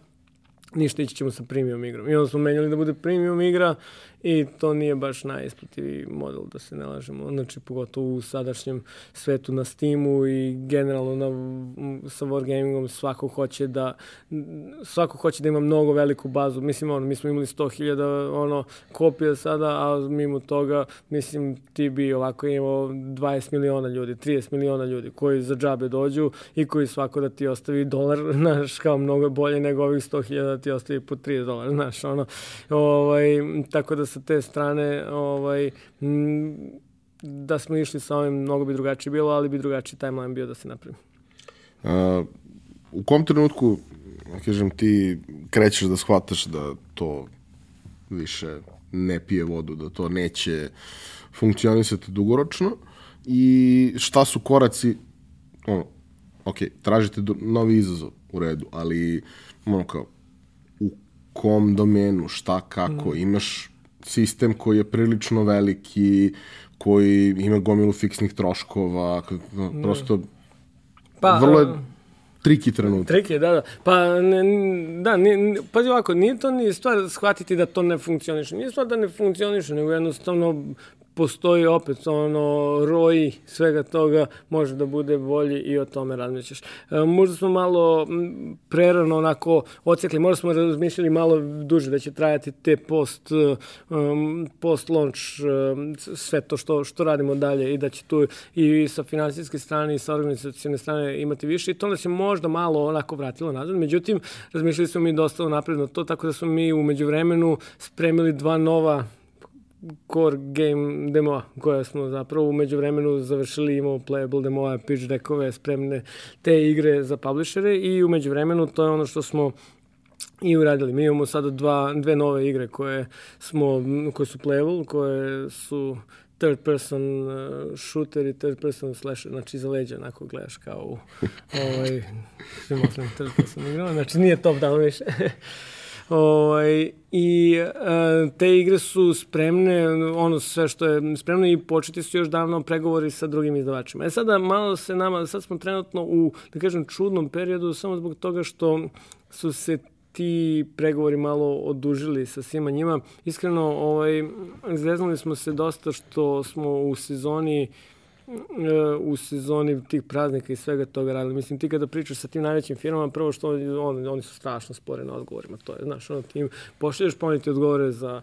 ništa, ići ćemo sa premium igrom. I onda smo menjali da bude premium igra i to nije baš najisplativiji model, da se ne lažemo. Znači, pogotovo u sadašnjem svetu na Steamu i generalno na, sa Wargamingom svako hoće da svako hoće da ima mnogo veliku bazu. Mislim, ono, mi smo imali 100.000 ono, kopija sada, a mimo toga, mislim, ti bi ovako imao 20 miliona ljudi, 30 miliona ljudi koji za džabe dođu i koji svako da ti ostavi dolar, *laughs* znaš, kao mnogo bolje nego ovih 100.000 da ti ostavi po 30 dolara, znaš, ono, ovaj, tako da sa te strane ovaj, da smo išli sa ovim, mnogo bi drugačije bilo, ali bi drugačiji timeline bio da se napravi. A, u kom trenutku, kažem, ti krećeš da shvataš da to više ne pije vodu, da to neće funkcionisati dugoročno i šta su koraci, ono, ok, tražite do, novi izazov u redu, ali ono kao, u kom domenu, šta, kako, mm. imaš sistem koji je prilično veliki, koji ima gomilu fiksnih troškova, prosto pa, vrlo je triki trenutak. Triki, da, da. Pa, ne, da, ne, pazi ovako, nije to ni stvar shvatiti da to ne funkcioniše. Nije stvar da ne funkcioniše, nego jednostavno postoji opet ono roji svega toga može da bude bolji i o tome razmišljaš. E, možda smo malo prerano onako ocekli, možda smo razmišljali malo duže da će trajati te post, um, post launch um, sve to što, što radimo dalje i da će tu i sa finansijske strane i sa organizacijne strane imati više i to nas je možda malo onako vratilo nazad. Međutim, razmišljali smo mi dosta napredno to, tako da smo mi umeđu vremenu spremili dva nova core game demo koja smo zapravo umeđu vremenu završili, imamo playable demo pitch deckove, spremne te igre za publishere i umeđu vremenu to je ono što smo i uradili. Mi imamo sada dva, dve nove igre koje, smo, koje su playable, koje su third person uh, shooter i third person slasher, znači iza leđa, onako gledaš kao u *laughs* ovaj, svim third person igrama, znači nije top down više. *laughs* Ovaj, I uh, te igre su spremne, ono sve što je spremno i početi su još davno pregovori sa drugim izdavačima. E sada malo se nama, sad smo trenutno u, da kažem, čudnom periodu samo zbog toga što su se ti pregovori malo odužili sa svima njima. Iskreno, ovaj, zveznali smo se dosta što smo u sezoni uh, u sezoni tih praznika i svega toga radili. Mislim, ti kada pričaš sa tim najvećim firmama, prvo što on, oni su strašno spore na odgovorima. To je, znaš, ono, ti im pošalješ, pa oni ti odgovore za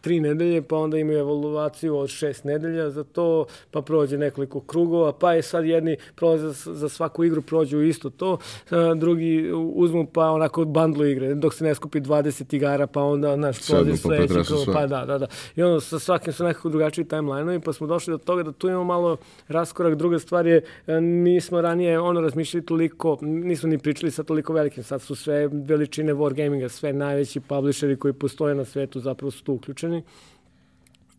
tri nedelje, pa onda imaju evaluaciju od šest nedelja za to, pa prođe nekoliko krugova, pa je sad jedni prolaze za, za svaku igru, prođu isto to, drugi uzmu pa onako bandlu igre, dok se ne skupi 20 igara, pa onda, znaš, prođe sledeći krug, pa da, da, da. I onda sa svakim su nekako drugačiji timeline-ovi, pa smo došli do toga da tu imamo malo raskorak. Druga stvar je, e, nismo ranije ono razmišljali toliko, nismo ni pričali sa toliko velikim, sad su sve veličine Wargaminga, sve najveći publisheri koji postoje na svetu zapravo su tu uključeni.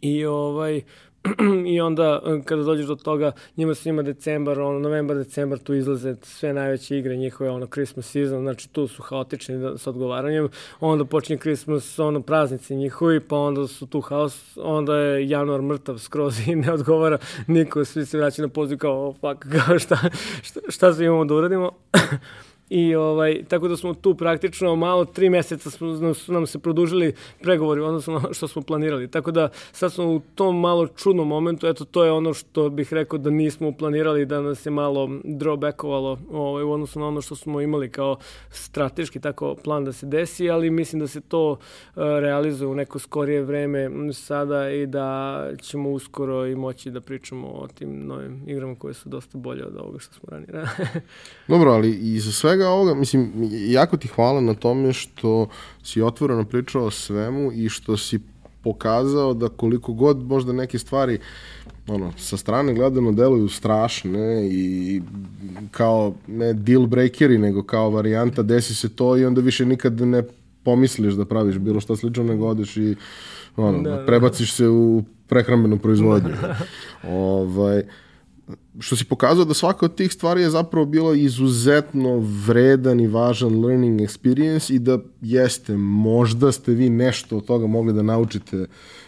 I ovaj, *clears throat* i onda e, kada dođeš do toga, njima se ima decembar, ono, novembar, decembar, tu izlaze sve najveće igre njihove, ono, Christmas season, znači tu su haotični da, sa odgovaranjem, onda počinje Christmas, ono, praznici njihovi, pa onda su tu haos, onda je januar mrtav skroz *laughs* i ne odgovara niko, svi se vraćaju na poziv kao, oh, fuck, kao *laughs* šta, šta, šta sve imamo da uradimo. *clears throat* I ovaj, tako da smo tu praktično malo tri meseca smo, su nam se produžili pregovori odnosno što smo planirali. Tako da sad smo u tom malo čudnom momentu, eto to je ono što bih rekao da nismo planirali, da nas je malo drawbackovalo ovaj, u odnosu na ono što smo imali kao strateški tako plan da se desi, ali mislim da se to uh, realizuje u neko skorije vreme sada i da ćemo uskoro i moći da pričamo o tim novim igrama koje su dosta bolje od ovoga što smo ranije. *laughs* Dobro, ali i za svega svega ovoga, mislim, jako ti hvala na tome što si otvoreno pričao o svemu i što si pokazao da koliko god možda neke stvari ono, sa strane gledano deluju strašne i kao ne deal breakeri, nego kao varijanta desi se to i onda više nikad ne pomisliš da praviš bilo što slično, nego odeš i ono, da, da. prebaciš se u prehrambenu proizvodnju. *laughs* ovaj, što si pokazao da svaka od tih stvari je zapravo bilo izuzetno vredan i važan learning experience i da jeste, možda ste vi nešto od toga mogli da naučite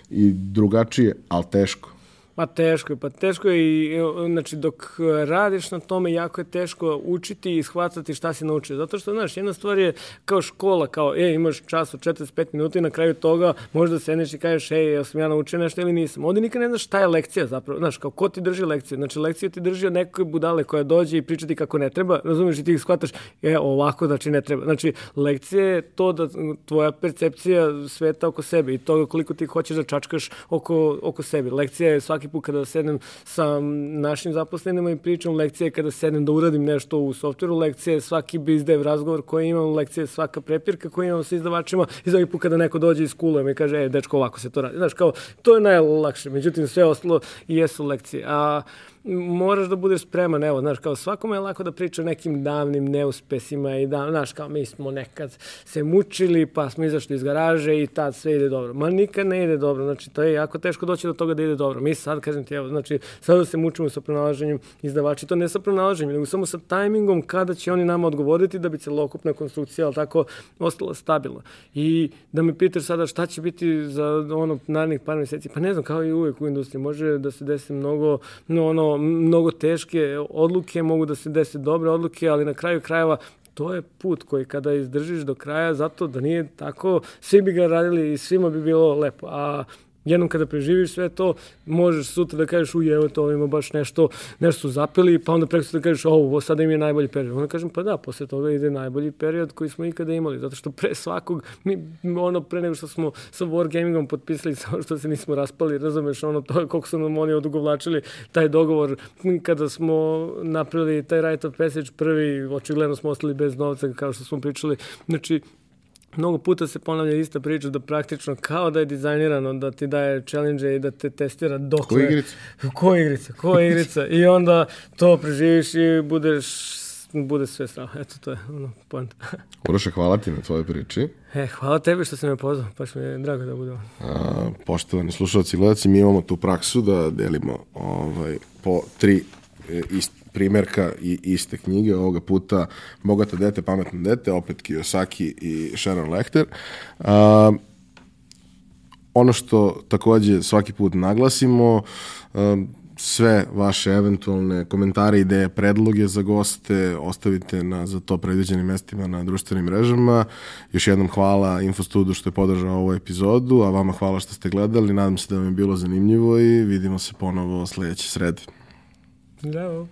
i drugačije, ali teško. Pa teško je, pa teško je i znači dok radiš na tome jako je teško učiti i shvatati šta si naučio. Zato što, znaš, jedna stvar je kao škola, kao, e, imaš čas od 45 minuta i na kraju toga možda sedneš i kažeš, ej, ja sam ja naučio nešto ili nisam. Ovde nikad ne znaš šta je lekcija zapravo. Znaš, kao ko ti drži lekciju? Znači, lekciju ti drži od nekoj budale koja dođe i priča ti kako ne treba, razumeš i ti ih shvataš, e, ovako, znači ne treba. Znači, lekcija je to da tvoja percepcija sveta oko sebe i toga koliko ti hoćeš da čačkaš oko, oko sebe. Lekcija je svaki svaki put kada sednem sa našim zaposlenima i pričam lekcije, kada sednem da uradim nešto u softveru, lekcije svaki bizdev razgovor koji imam, lekcije svaka prepirka koju imam sa izdavačima i svaki put kada neko dođe iz kula i kaže, e, dečko, ovako se to radi. Znaš, kao, to je najlakše. Međutim, sve ostalo jesu lekcije. A moraš da budeš spreman, evo, znaš, kao svakome je lako da priča o nekim davnim neuspesima i da, znaš, kao mi smo nekad se mučili, pa smo izašli iz garaže i tad sve ide dobro. Ma nikad ne ide dobro, znači to je jako teško doći do toga da ide dobro. Mi sad, kažem ti, evo, znači, sada se mučimo sa pronalaženjem izdavači, to ne sa pronalaženjem, nego samo sa tajmingom kada će oni nama odgovoriti da bi celokupna konstrukcija, ali tako, ostala stabilna. I da me pitaš sada šta će biti za ono narednih par meseci, pa ne znam, kao i uvek u industriji, može da se desi mnogo, no, ono, mnogo teške odluke, mogu da se desi dobre odluke, ali na kraju krajeva to je put koji kada izdržiš do kraja, zato da nije tako, svi bi ga radili i svima bi bilo lepo. A jednom kada preživiš sve to, možeš sutra da kažeš, uj, evo to, ima baš nešto, nešto su zapeli, pa onda preko da kažeš, ovo, sada im je najbolji period. Onda kažem, pa da, posle toga ide najbolji period koji smo ikada imali, zato što pre svakog, mi, ono, pre nego što smo sa Wargamingom potpisali, *laughs* samo što se nismo raspali, razumeš, ono, to, koliko su nam oni odugovlačili, taj dogovor, kada smo napravili taj Right of Passage prvi, očigledno smo ostali bez novca, kao što smo pričali, znači, mnogo puta se ponavlja ista priča da praktično kao da je dizajnirano da ti daje challenge i da te testira dok Koja igrica? Koja igrica? Koja igrica? I onda to preživiš i budeš bude sve strano. Eto, to je ono, point. *laughs* Uroše, hvala ti na tvojoj priči. E, hvala tebi što si me pozvao, baš mi je drago da budemo. A, poštovani slušalci i gledalci, mi imamo tu praksu da delimo ovaj, po tri e, ist, primjerka i iste knjige, ovoga puta Bogato dete, pametno dete, opet Kiyosaki i Sharon Lechter. A, ono što takođe svaki put naglasimo, a, sve vaše eventualne komentare, ideje, predloge za goste ostavite na za to predviđenim mestima na društvenim mrežama. Još jednom hvala Infostudu što je podržao ovu epizodu, a vama hvala što ste gledali. Nadam se da vam je bilo zanimljivo i vidimo se ponovo sledeće srede. Zdravo.